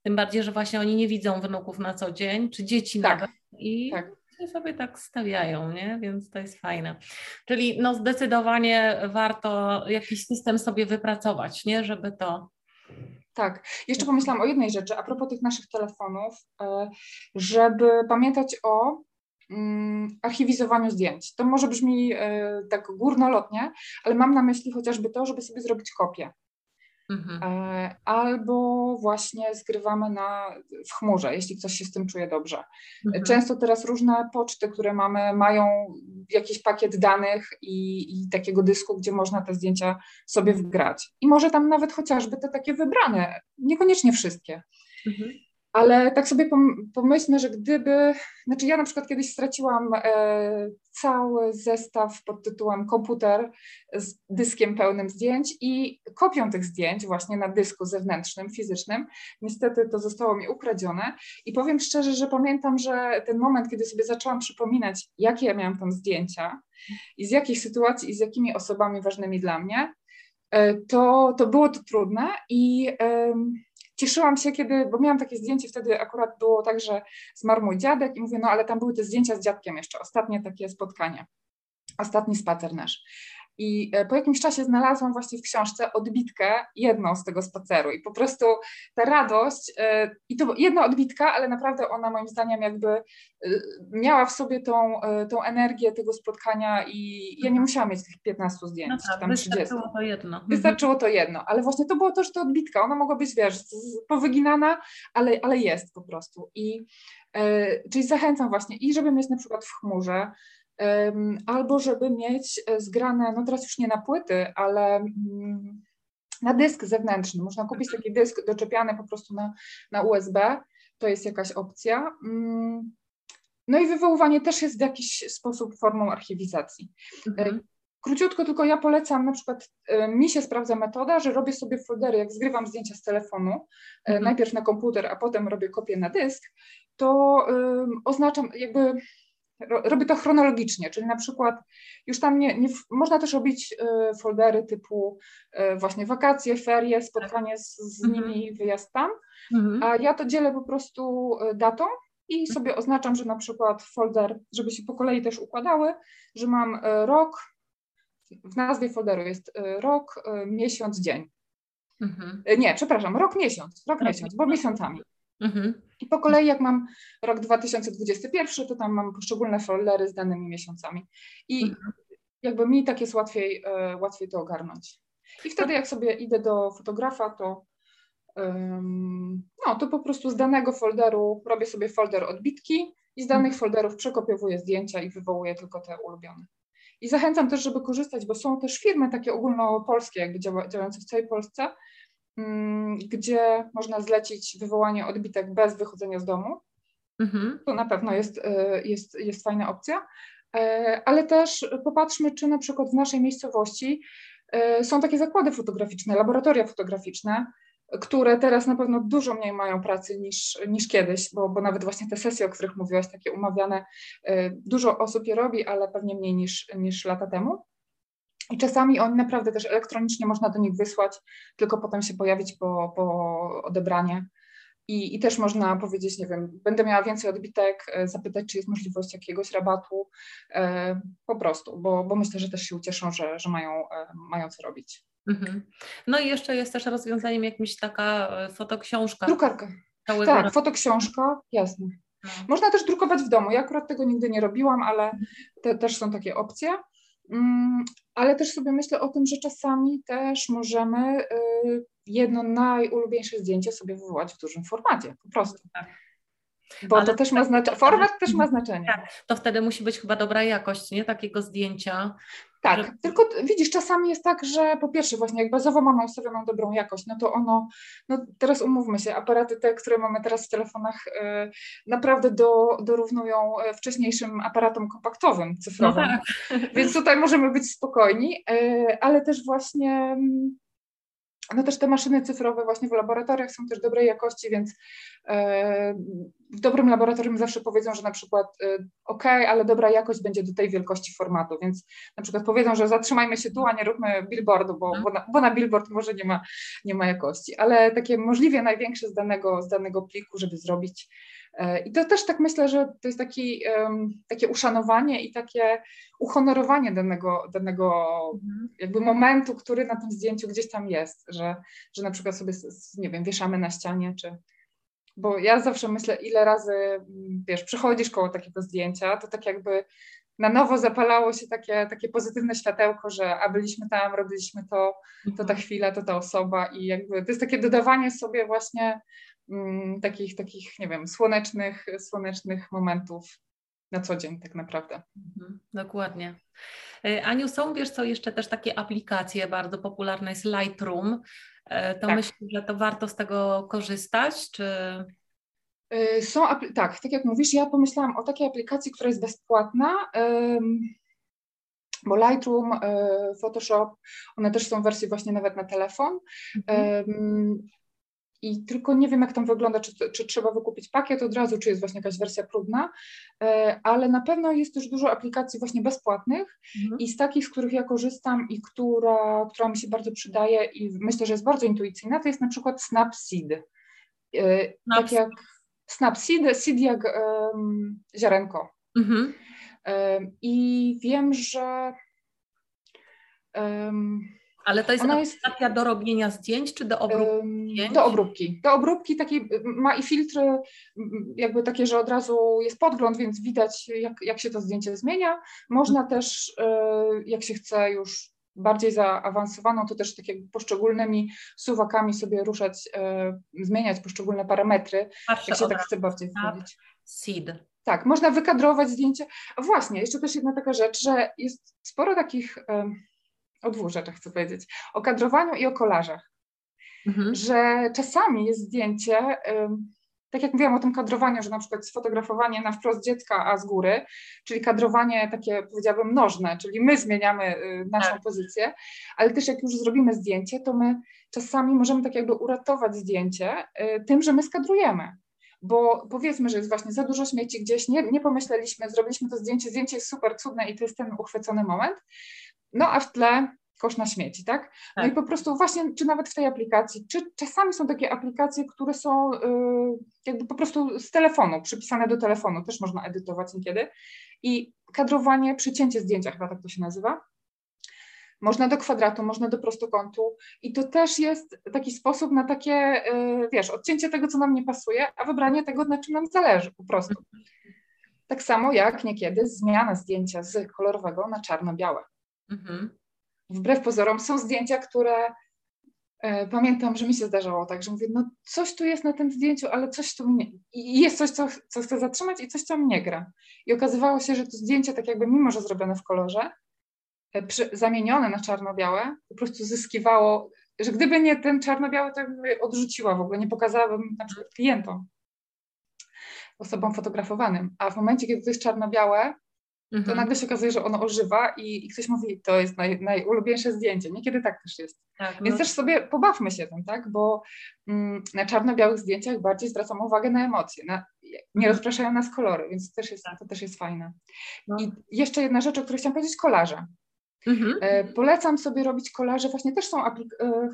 Tym bardziej, że właśnie oni nie widzą wnuków na co dzień, czy dzieci tak. nawet. I tak sobie tak stawiają, nie? Więc to jest fajne. Czyli no zdecydowanie warto jakiś system sobie wypracować, nie? Żeby to tak. Jeszcze pomyślałam o jednej rzeczy a propos tych naszych telefonów, e, żeby pamiętać o mm, archiwizowaniu zdjęć. To może brzmi e, tak górnolotnie, ale mam na myśli chociażby to, żeby sobie zrobić kopię. Mhm. E, albo właśnie zgrywamy na, w chmurze, jeśli ktoś się z tym czuje dobrze. Mhm. Często teraz różne poczty, które mamy, mają jakiś pakiet danych i, i, takiego dysku, gdzie można te zdjęcia sobie wgrać. I może tam nawet chociażby te takie wybrane, niekoniecznie wszystkie. Mhm. Ale tak sobie pomyślmy, że gdyby, znaczy ja na przykład kiedyś straciłam e, cały zestaw pod tytułem komputer z dyskiem pełnym zdjęć i kopią tych zdjęć właśnie na dysku zewnętrznym, fizycznym. Niestety to zostało mi ukradzione i powiem szczerze, że pamiętam, że ten moment, kiedy sobie zaczęłam przypominać, jakie ja miałam tam zdjęcia i z jakich sytuacji i z jakimi osobami ważnymi dla mnie, e, to, to było to trudne i cieszyłam się, kiedy, bo miałam takie zdjęcie, wtedy akurat było tak, że zmarł mój dziadek i mówię, no ale tam były te zdjęcia z dziadkiem jeszcze, ostatnie takie spotkanie, ostatni spacer nasz. I e, po jakimś czasie znalazłam właśnie w książce odbitkę jedną z tego spaceru i po prostu ta radość, e, i to jedna odbitka, ale naprawdę ona moim zdaniem jakby e, miała w sobie tą, tą energię tego spotkania i ja nie musiałam mieć tych 15 zdjęć, no tak, tam wystarczyło 30. to jedno. Mhm. Wystarczyło to jedno, ale właśnie to było to, że to odbitka, ona mogła być, wiesz, powyginana, ale, ale jest po prostu. I czyli zachęcam właśnie i żeby mieć na przykład w chmurze, albo żeby mieć e, zgrane, no teraz już nie na płyty, ale mm, na dysk zewnętrzny. Można kupić taki dysk doczepiany po prostu na, na USB, to jest jakaś opcja. Mm, no i wywoływanie też jest w jakiś sposób formą archiwizacji. E, mhm. Króciutko tylko ja polecam, na przykład e, mi się sprawdza metoda, że robię sobie foldery, jak zgrywam zdjęcia z telefonu, mhm. najpierw na komputer, a potem robię kopię na dysk, to oznaczam jakby robię to chronologicznie, czyli na przykład już tam nie, nie można też robić y, foldery typu y, właśnie wakacje, ferie, spotkanie z, z mhm. nimi, wyjazd tam, mhm. a ja to dzielę po prostu y, datą i sobie oznaczam, że na przykład folder, żeby się po kolei też układały, że mam rok, w nazwie folderu jest rok, miesiąc, dzień. Mhm. Nie, przepraszam, rok, miesiąc, rok, miesiąc, bo miesiącami. Mhm. I po kolei, jak mam rok 2021, to tam mam poszczególne foldery z danymi miesiącami. I mhm. jakby mi tak jest łatwiej, e, łatwiej to ogarnąć. I wtedy, jak sobie idę do fotografa, to, no, to po prostu z danego folderu robię sobie folder odbitki i z danych mhm. folderów przekopiowuję zdjęcia i wywołuję tylko te ulubione. I zachęcam też, żeby korzystać, bo są też firmy takie ogólnopolskie, jakby działające w całej Polsce, gdzie można zlecić wywołanie odbitek bez wychodzenia z domu. Mhm. To na pewno jest, y, jest, jest fajna opcja. E, ale też popatrzmy, czy na przykład w naszej miejscowości e, są takie zakłady fotograficzne, laboratoria fotograficzne, które teraz na pewno dużo mniej mają pracy niż, niż kiedyś, bo, bo nawet właśnie te sesje, o których mówiłaś, takie umawiane, e, dużo osób je robi, ale pewnie mniej niż, niż lata temu. I czasami oni naprawdę też elektronicznie można do nich wysłać, tylko potem się pojawić po, po odebranie. I, I też można powiedzieć, nie wiem, będę miała więcej odbitek, e, zapytać, czy jest możliwość jakiegoś rabatu, e, po prostu, bo, bo myślę, że też się ucieszą, że, że mają, e, mają co robić. Mhm. No i jeszcze jest też rozwiązaniem jakimś taka e, fotoksiążka. Drukarka. Tak, roku. fotoksiążka, jasne. No. Można też drukować w domu. Ja akurat tego nigdy nie robiłam, ale te, też są takie opcje. Ale też sobie myślę o tym, że czasami też możemy y, jedno najulubieńsze zdjęcie sobie wywołać w dużym formacie, po prostu. Tak. Bo Ale to też ma znaczenie, format też ma znaczenie. Tak, to wtedy musi być chyba dobra jakość, nie? Takiego zdjęcia. Tak, że... tylko widzisz, czasami jest tak, że po pierwsze właśnie jak bazowo mamy ustawioną dobrą jakość, no to ono, no teraz umówmy się, aparaty te, które mamy teraz w telefonach y, naprawdę do, dorównują e, wcześniejszym aparatom kompaktowym, cyfrowym, no tak. więc tutaj możemy być spokojni, y, ale też właśnie mm, no też te maszyny cyfrowe właśnie w laboratoriach są też dobrej jakości, więc e, w dobrym laboratorium zawsze powiedzą, że na przykład e, ok, ale dobra jakość będzie do tej wielkości formatu, więc na przykład powiedzą, że zatrzymajmy się tu, a nie róbmy billboardu, bo, bo, na, bo na billboard może nie ma, nie ma jakości, ale takie możliwie największe z danego, z danego pliku, żeby zrobić I to też tak myślę, że to jest taki, takie uszanowanie i takie uhonorowanie danego, danego mhm. jakby momentu, który na tym zdjęciu gdzieś tam jest, że, że na przykład sobie, nie wiem, wieszamy na ścianie, czy, bo ja zawsze myślę, ile razy, wiesz, przychodzisz koło takiego zdjęcia, to tak jakby na nowo zapalało się takie, takie pozytywne światełko, że a byliśmy tam, robiliśmy to, to ta mhm. chwila, to ta osoba i jakby to jest takie dodawanie sobie właśnie Mm, takich, takich, nie wiem, słonecznych, słonecznych momentów na co dzień tak naprawdę. Mhm, dokładnie. E, Aniu, są wiesz co, jeszcze też takie aplikacje, bardzo popularne jest Lightroom. E, to tak. myślę, że to warto z tego korzystać, czy... Y, są, tak, tak jak mówisz, ja pomyślałam o takiej aplikacji, która jest bezpłatna, bo Lightroom, Photoshop, one też są w wersji właśnie nawet na telefon. Mhm. I tylko nie wiem, jak tam wygląda, czy, czy, trzeba wykupić pakiet od razu, czy jest właśnie jakaś wersja próbna, e, ale na pewno jest też dużo aplikacji właśnie bezpłatnych mhm. i z takich, z których ja korzystam i która, która mi się bardzo przydaje i myślę, że jest bardzo intuicyjna, to jest na przykład Snapseed. E, tak jak Snapseed, seed jak um, ziarenko. Mhm. Um, I wiem, że um, ale to jest Ona aplikacja jest, do robienia zdjęć, czy do obróbki zdjęć? Do obróbki. Do obróbki takiej ma i filtry jakby takie, że od razu jest podgląd, więc widać jak, jak się to zdjęcie zmienia. Można też, e, jak się chce już bardziej zaawansowaną, to też tak jakby poszczególnymi suwakami sobie ruszać, e, zmieniać poszczególne parametry, Patrzę jak się tak chce bardziej wchodzić. Seed. Tak, można wykadrować zdjęcie. A właśnie, jeszcze też jedna taka rzecz, że jest sporo takich o dwóch rzeczach chcę powiedzieć. O kadrowaniu i o kolażach. Mhm. Że czasami jest zdjęcie, tak jak mówiłam o tym kadrowaniu, że na przykład sfotografowanie na wprost dziecka, a z góry, czyli kadrowanie takie powiedziałabym nożne, czyli my zmieniamy y, naszą tak. pozycję, ale też jak już zrobimy zdjęcie, to my czasami możemy tak jakby uratować zdjęcie y, tym, że my skadrujemy bo powiedzmy, że jest właśnie za dużo śmieci gdzieś, nie, nie pomyśleliśmy, zrobiliśmy to zdjęcie, zdjęcie jest super cudne i to jest ten uchwycony moment, no a w tle kosz na śmieci, tak? No tak. i po prostu właśnie, czy nawet w tej aplikacji, czy czasami są takie aplikacje, które są yy, jakby po prostu z telefonu, przypisane do telefonu, też można edytować niekiedy i kadrowanie, przycięcie zdjęcia, chyba tak to się nazywa. Można do kwadratu, można do prostokątu i to też jest taki sposób na takie, yy, wiesz, odcięcie tego, co nam nie pasuje, a wybranie tego, na czym nam zależy po prostu. Tak samo jak niekiedy zmiana zdjęcia z kolorowego na czarno-białe. Mhm. Wbrew pozorom są zdjęcia, które e, pamiętam, że mi się zdarzało tak, że mówię, no coś tu jest na tym zdjęciu, ale coś tu mnie, i jest coś, co, co chcę zatrzymać i coś, co mnie gra. I okazywało się, że to zdjęcie, tak jakby mimo, że zrobione w kolorze, e, przy, zamienione na czarno-białe, po prostu zyskiwało, że gdyby nie ten czarno-biały, to bym odrzuciła w ogóle, nie pokazałabym na przykład klientom, osobom fotografowanym. A w momencie, kiedy to jest czarno-białe, to mhm. nagle się okazuje, że ono ożywa i, i ktoś mówi, to jest naj, najulubieńsze zdjęcie. Niekiedy tak też jest. Tak, Więc no. też sobie pobawmy się tym, tak? Bo mm, na czarno-białych zdjęciach bardziej zwracamy uwagę na emocje. Na, nie mhm. rozpraszają nas kolory, więc to też jest, tak. to też jest fajne. No. I jeszcze jedna rzecz, o której chciałam powiedzieć, kolarze. Mhm. E, polecam sobie robić kolaże, właśnie też są, e,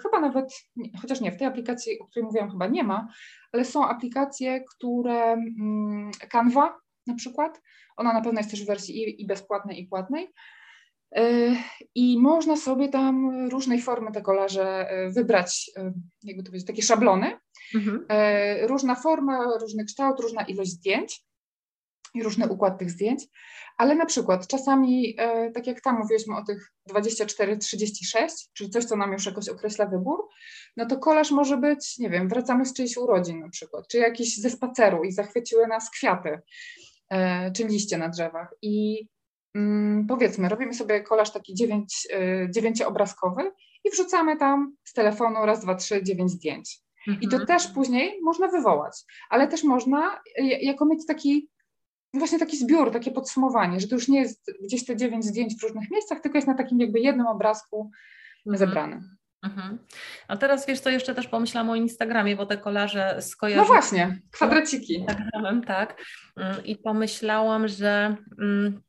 chyba nawet, chociaż nie, w tej aplikacji, o której mówiłam chyba nie ma, ale są aplikacje, które, mm, Canva na przykład, ona na pewno jest też w wersji i, i bezpłatnej, i płatnej. E, I można sobie tam różnej formy te kolaże e, wybrać, e, jakby to powiedzieć, takie szablony. Mhm. Różna forma, różny kształt, różna ilość zdjęć i różny układ tych zdjęć, ale na przykład czasami, tak jak tam mówiliśmy o tych 24-36, czyli coś, co nam już jakoś określa wybór, no to kolaż może być, nie wiem, wracamy z czyjś urodzin na przykład, czy jakiś ze spaceru i zachwyciły nas kwiaty, czy liście na drzewach. I mm, powiedzmy, robimy sobie kolaż taki dziewięć, e, dziewięcioobrazkowy i wrzucamy tam z telefonu raz, dwa, trzy, dziewięć zdjęć. I to mhm. też później można wywołać, ale też można jako mieć taki właśnie taki zbiór, takie podsumowanie, że to już nie jest gdzieś te dziewięć zdjęć w różnych miejscach, tylko jest na takim jakby jednym obrazku mhm. zebrane. Mhm. A teraz wiesz, co jeszcze też pomyślałam o Instagramie, bo te kolaże skojarzę. No właśnie, kwadraciki. Instagramem, tak. Mm, I pomyślałam, że mm,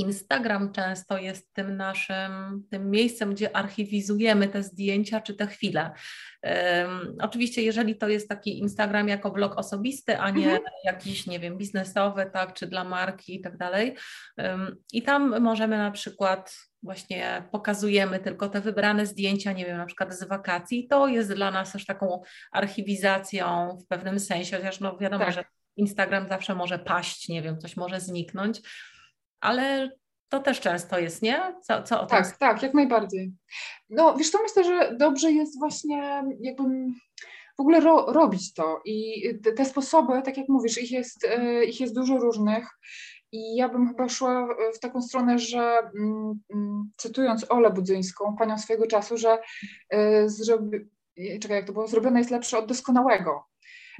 Instagram często jest tym naszym, tym miejscem, gdzie archiwizujemy te zdjęcia czy te chwile. Um, oczywiście, jeżeli to jest taki Instagram jako blog osobisty, a nie mhm. jakiś, nie wiem, biznesowy, tak, czy dla marki i tak dalej. I tam możemy na przykład właśnie pokazujemy tylko te wybrane zdjęcia, nie wiem, na przykład z wakacji. To jest dla nas też taką archiwizacją w pewnym sensie, chociaż no wiadomo, tak. że Instagram zawsze może paść, nie wiem, coś może zniknąć, ale to też często jest, nie? Co, co o tym? Tak, tak, jak najbardziej. No wiesz, to myślę, że dobrze jest właśnie jakby w ogóle ro, robić to i te, te, sposoby, tak jak mówisz, ich jest, e, ich jest dużo różnych i ja bym chyba szła w taką stronę, że mm, mm, cytując Olę Budzyńską, panią swojego czasu, że y, zrobi, czekaj, jak to było, zrobione jest lepsze od doskonałego.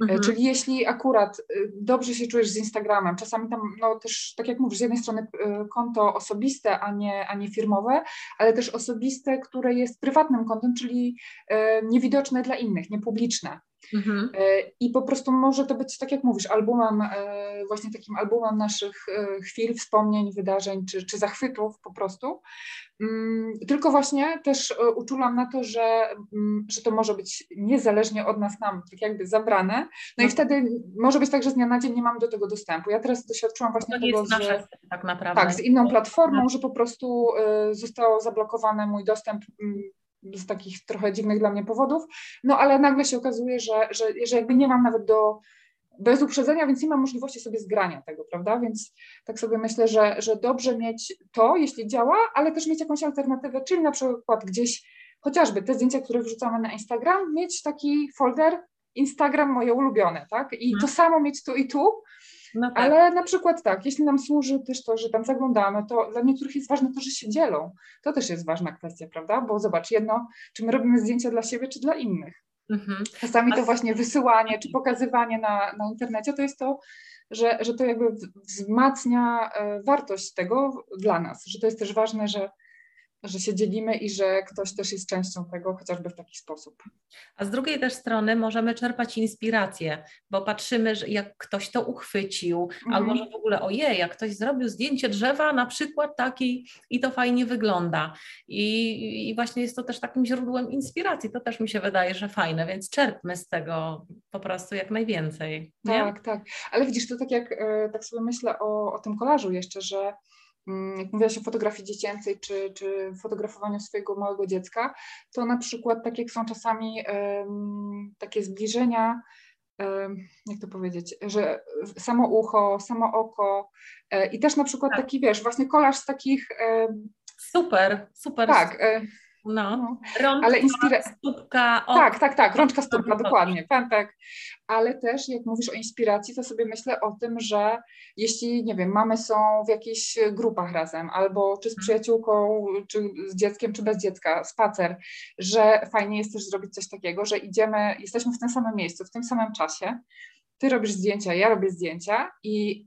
Mhm. Czyli jeśli akurat dobrze się czujesz z Instagramem, czasami tam, no też tak jak mówisz, z jednej strony konto osobiste, a nie, a nie firmowe, ale też osobiste, które jest prywatnym kontem, czyli niewidoczne dla innych, niepubliczne. Mhm. E, I po prostu może to być, tak jak mówisz, albumem, e, właśnie takim albumem naszych e, chwil, wspomnień, wydarzeń czy, czy zachwytów po prostu. Mm, tylko właśnie też uczulam na to, że, mm, że to może być niezależnie od nas nam tak jakby zabrane. No i no. wtedy może być tak, że z dnia na dzień nie mamy do tego dostępu. Ja teraz doświadczyłam właśnie to tego, że tak, naprawdę. tak, z inną platformą, że po prostu został zablokowany mój dostęp mm, z takich trochę dziwnych dla mnie powodów, no ale nagle się okazuje, że, że, że jakby nie mam nawet do, bez uprzedzenia, więc nie mam możliwości sobie zgrania tego, prawda? Więc tak sobie myślę, że, że dobrze mieć to, jeśli działa, ale też mieć jakąś alternatywę, czyli na przykład gdzieś chociażby te zdjęcia, które wrzucamy na Instagram, mieć taki folder Instagram moje ulubione, tak? I to mhm. samo mieć tu i tu, no tak. Ale na przykład tak, jeśli nam służy też to, że tam zaglądamy, to dla niektórych jest ważne to, że się dzielą. To też jest ważna kwestia, prawda? Bo zobacz, jedno, czy my robimy zdjęcia dla siebie, czy dla innych. Mhm. Czasami to właśnie wysyłanie, czy pokazywanie na, na internecie, to jest to, że, że to jakby wzmacnia e, wartość tego dla nas, że to jest też ważne, że że się dzielimy i że ktoś też jest częścią tego, chociażby w taki sposób. A z drugiej też strony możemy czerpać inspirację, bo patrzymy, że jak ktoś to uchwycił, mhm. albo że w ogóle ojej, jak ktoś zrobił zdjęcie drzewa, na przykład taki i to fajnie wygląda. I, I właśnie jest to też takim źródłem inspiracji. To też mi się wydaje, że fajne, więc czerpmy z tego po prostu jak najwięcej. Nie? Tak, tak. Ale widzisz, to tak jak e, tak sobie myślę o, o tym kolażu jeszcze, że jak mówiłaś o fotografii dziecięcej czy, czy fotografowaniu swojego małego dziecka, to na przykład tak jak są czasami um, takie zbliżenia, um, jak to powiedzieć, że samo ucho, samo oko e, i też na przykład tak. taki, wiesz, właśnie kolaż z takich... Super, super. Tak, e, no, no. Rączka, ale inspira... stópka. O... Tak, tak, tak, rączka, stópka, dokładnie, pępek. Ale też jak mówisz o inspiracji, to sobie myślę o tym, że jeśli, nie wiem, mamy są w jakichś grupach razem, albo czy z mhm. przyjaciółką, czy z dzieckiem, czy bez dziecka, spacer, że fajnie jest też zrobić coś takiego, że idziemy, jesteśmy w tym samym miejscu, w tym samym czasie, ty robisz zdjęcia, ja robię zdjęcia i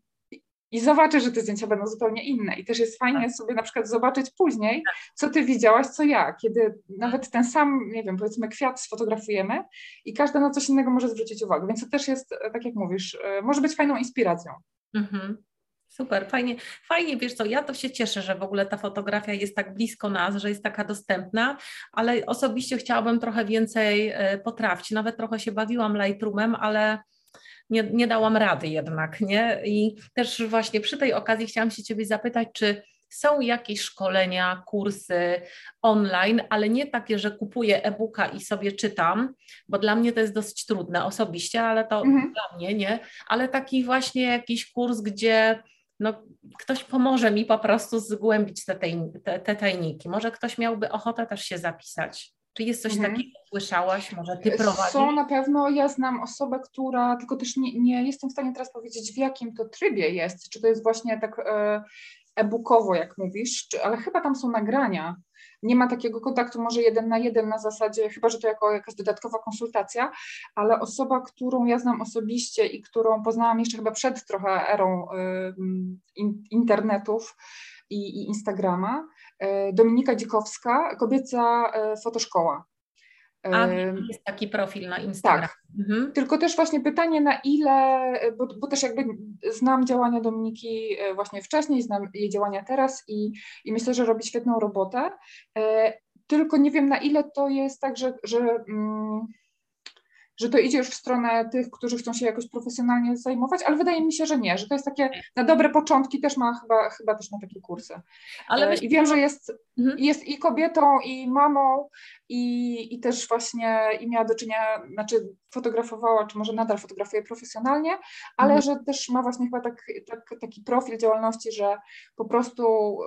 i zobaczę, że te zdjęcia będą zupełnie inne. I też jest fajnie tak. sobie na przykład zobaczyć później, tak. co ty widziałaś, co ja, kiedy nawet ten sam, nie wiem, powiedzmy kwiat sfotografujemy i każda na coś innego może zwrócić uwagę. Więc to też jest, e, tak jak mówisz, e, może być fajną inspiracją. Mhm. Super, fajnie, fajnie, wiesz co, ja to się cieszę, że w ogóle ta fotografia jest tak blisko nas, że jest taka dostępna, ale osobiście chciałabym trochę więcej e, potrafić, nawet trochę się bawiłam Lightroomem, ale nie, nie dałam rady jednak, nie? I też właśnie przy tej okazji chciałam się Ciebie zapytać, czy są jakieś szkolenia, kursy online, ale nie takie, że kupuję e-booka i sobie czytam, bo dla mnie to jest dosyć trudne osobiście, ale to mhm. dla mnie nie, ale taki właśnie jakiś kurs, gdzie no, ktoś pomoże mi po prostu zgłębić te, te, te tajniki. Może ktoś miałby ochotę też się zapisać. Czy jest coś mhm. takiego, słyszałaś, może ty prowadzisz? Są na pewno, ja znam osobę, która, tylko też nie, nie jestem w stanie teraz powiedzieć w jakim to trybie jest, czy to jest właśnie tak e, e-bookowo, jak mówisz, czy, ale chyba tam są nagrania. Nie ma takiego kontaktu może jeden na jeden na zasadzie, chyba że to jako jakaś dodatkowa konsultacja, ale osoba, którą ja znam osobiście i którą poznałam jeszcze chyba przed trochę erą y, internetów i, i Instagrama, E, Dominika Dzikowska, kobieca e, fotoszkoła. A jest taki profil na Instagram. Tak. Mhm. Tylko też właśnie pytanie, na ile, bo, bo, też jakby znam działania Dominiki e, właśnie wcześniej, znam jej działania teraz i, i myślę, że robi świetną robotę. Tylko nie wiem, na ile to jest tak, że, że mm, że to idzie już w stronę tych, którzy chcą się jakoś profesjonalnie zajmować, ale wydaje mi się, że nie, że to jest takie na dobre początki też ma chyba, chyba też ma takie kursy. Ale myślę, I wiem, że jest, mhm. jest i kobietą, i mamą, i, i też właśnie i miała do czynienia, znaczy fotografowała, czy może nadal fotografuje profesjonalnie, ale mhm. że też ma właśnie chyba tak, tak, taki profil działalności, że po prostu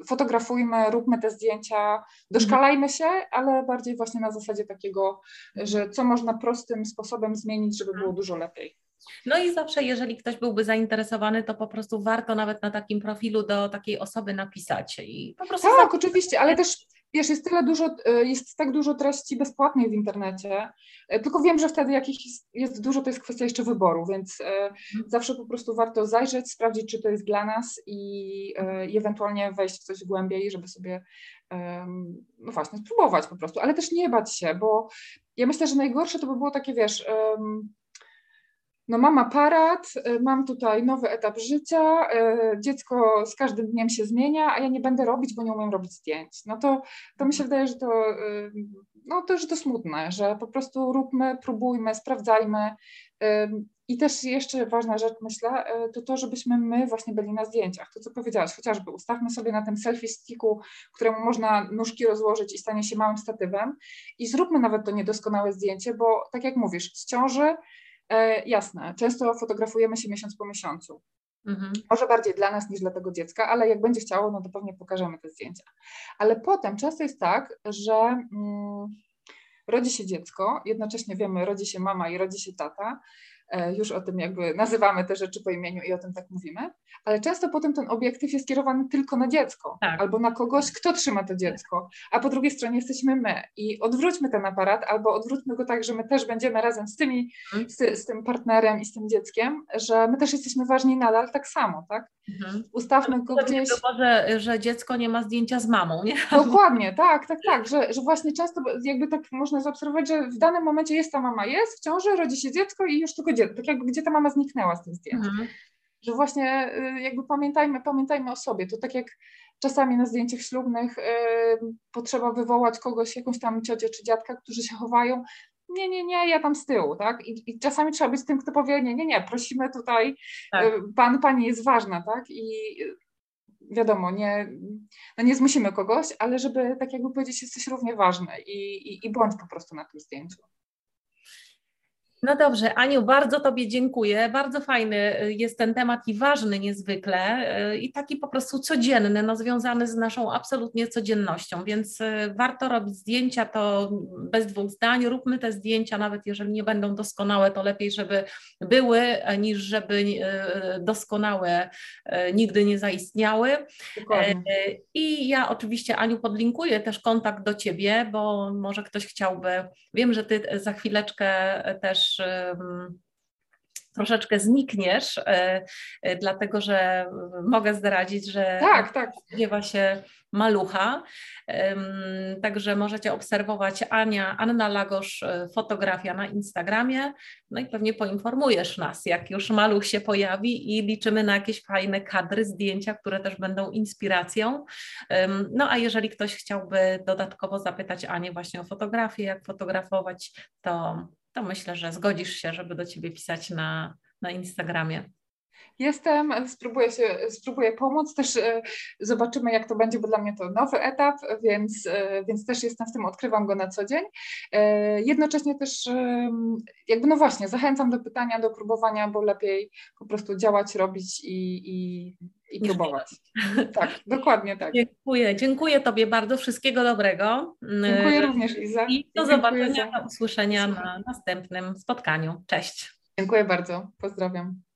y, fotografujmy, róbmy te zdjęcia, doszkalajmy się, ale bardziej właśnie na zasadzie takiego, że co można prostym sposobem zmienić, żeby było dużo lepiej. No i zawsze, jeżeli ktoś byłby zainteresowany, to po prostu warto nawet na takim profilu do takiej osoby napisać i po prostu. Tak, oczywiście, ale też wiesz, jest tyle dużo, e, jest tak dużo treści bezpłatnej w internecie, e, tylko wiem, że wtedy jakich jest, jest dużo, to jest kwestia jeszcze wyboru, więc mhm. zawsze po prostu warto zajrzeć, sprawdzić, czy to jest dla nas i, i ewentualnie wejść w coś głębiej, żeby sobie no właśnie, spróbować po prostu, ale też nie bać się, bo ja myślę, że najgorsze to by było takie, wiesz, no mam aparat, y, mam tutaj nowy etap życia, y, dziecko z każdym dniem się zmienia, a ja nie będę robić, bo nie umiem robić zdjęć. No to, to mi się wydaje, że to, y, no to, że to smutne, że po prostu róbmy, próbujmy, sprawdzajmy. I też jeszcze ważna rzecz, myślę, to to, żebyśmy my właśnie byli na zdjęciach. To, co powiedziałaś, chociażby ustawmy sobie na tym selfie sticku, któremu można nóżki rozłożyć i stanie się małym statywem i zróbmy nawet to niedoskonałe zdjęcie, bo tak jak mówisz, z ciąży E, jasne, często fotografujemy się miesiąc po miesiącu. Mhm. Może bardziej dla nas niż dla tego dziecka, ale jak będzie chciało, no to pewnie pokażemy te zdjęcia. Ale potem często jest tak, że mm, rodzi się dziecko, jednocześnie wiemy, rodzi się mama i rodzi się tata, już o tym jakby nazywamy te rzeczy po imieniu i o tym tak mówimy, ale często potem ten obiektyw jest kierowany tylko na dziecko tak. albo na kogoś, kto trzyma to dziecko, a po drugiej stronie jesteśmy my i odwróćmy ten aparat albo odwróćmy go tak, że my też będziemy razem z tymi, mhm. z, z tym partnerem i z tym dzieckiem, że my też jesteśmy ważni nadal tak samo, tak? Mhm. Ustawmy go gdzieś. Było, że, że dziecko nie ma zdjęcia z mamą, nie? Dokładnie, tak, tak, tak, że, że właśnie często jakby tak można zaobserwować, że w danym momencie jest ta mama, jest w ciąży, rodzi się dziecko i już tylko dziecko, tak jakby gdzie ta mama zniknęła z tych zdjęć. Mhm. Że właśnie y, jakby pamiętajmy, pamiętajmy o sobie, to tak jak czasami na zdjęciach ślubnych y, potrzeba wywołać kogoś, jakąś tam ciocię czy dziadka, którzy się chowają, nie, nie, nie, ja tam z tyłu, tak? I, I, czasami trzeba być tym, kto powie, nie, nie, nie, prosimy tutaj, tak. Y, pan, pani jest ważna, tak? I wiadomo, nie, no nie zmusimy kogoś, ale żeby tak jakby powiedzieć, jesteś równie ważny i, i, i bądź po prostu na tym zdjęciu. No dobrze, Aniu, bardzo Tobie dziękuję. Bardzo fajny y, jest ten temat i ważny niezwykle y, i taki po prostu codzienny, no związany z naszą absolutnie codziennością, więc y, warto robić zdjęcia, to bez dwóch zdań, róbmy te zdjęcia, nawet jeżeli nie będą doskonałe, to lepiej, żeby były, niż żeby doskonałe nigdy nie zaistniały. Dokładnie. I ja oczywiście, Aniu, podlinkuję też kontakt do Ciebie, bo może ktoś chciałby, wiem, że Ty za chwileczkę też troszeczkę znikniesz, e, e, dlatego że mogę zdradzić, że tak, tak. spodziewa się malucha. Także możecie obserwować Ania, Anna Lagosz, e, fotografia na Instagramie. No i pewnie poinformujesz nas, jak już maluch się pojawi i liczymy na jakieś fajne kadry, zdjęcia, które też będą inspiracją. No a jeżeli ktoś chciałby dodatkowo zapytać Anię właśnie o fotografię, jak fotografować, to to myślę, że zgodzisz się, żeby do Ciebie pisać na, na Instagramie. Jestem, spróbuję, się, spróbuję pomóc, też e, zobaczymy jak to będzie, bo dla mnie to nowy etap, więc, e, więc też jestem w tym, odkrywam go na co dzień. E, jednocześnie też jakby no właśnie, zachęcam do pytania, do próbowania, bo lepiej po prostu działać, robić i, i, i próbować. Tak, dokładnie tak. Dziękuję, dziękuję Tobie bardzo, wszystkiego dobrego. Dziękuję również Iza. I do zobaczenia, do usłyszenia na następnym spotkaniu. Cześć. Dziękuję bardzo, pozdrawiam.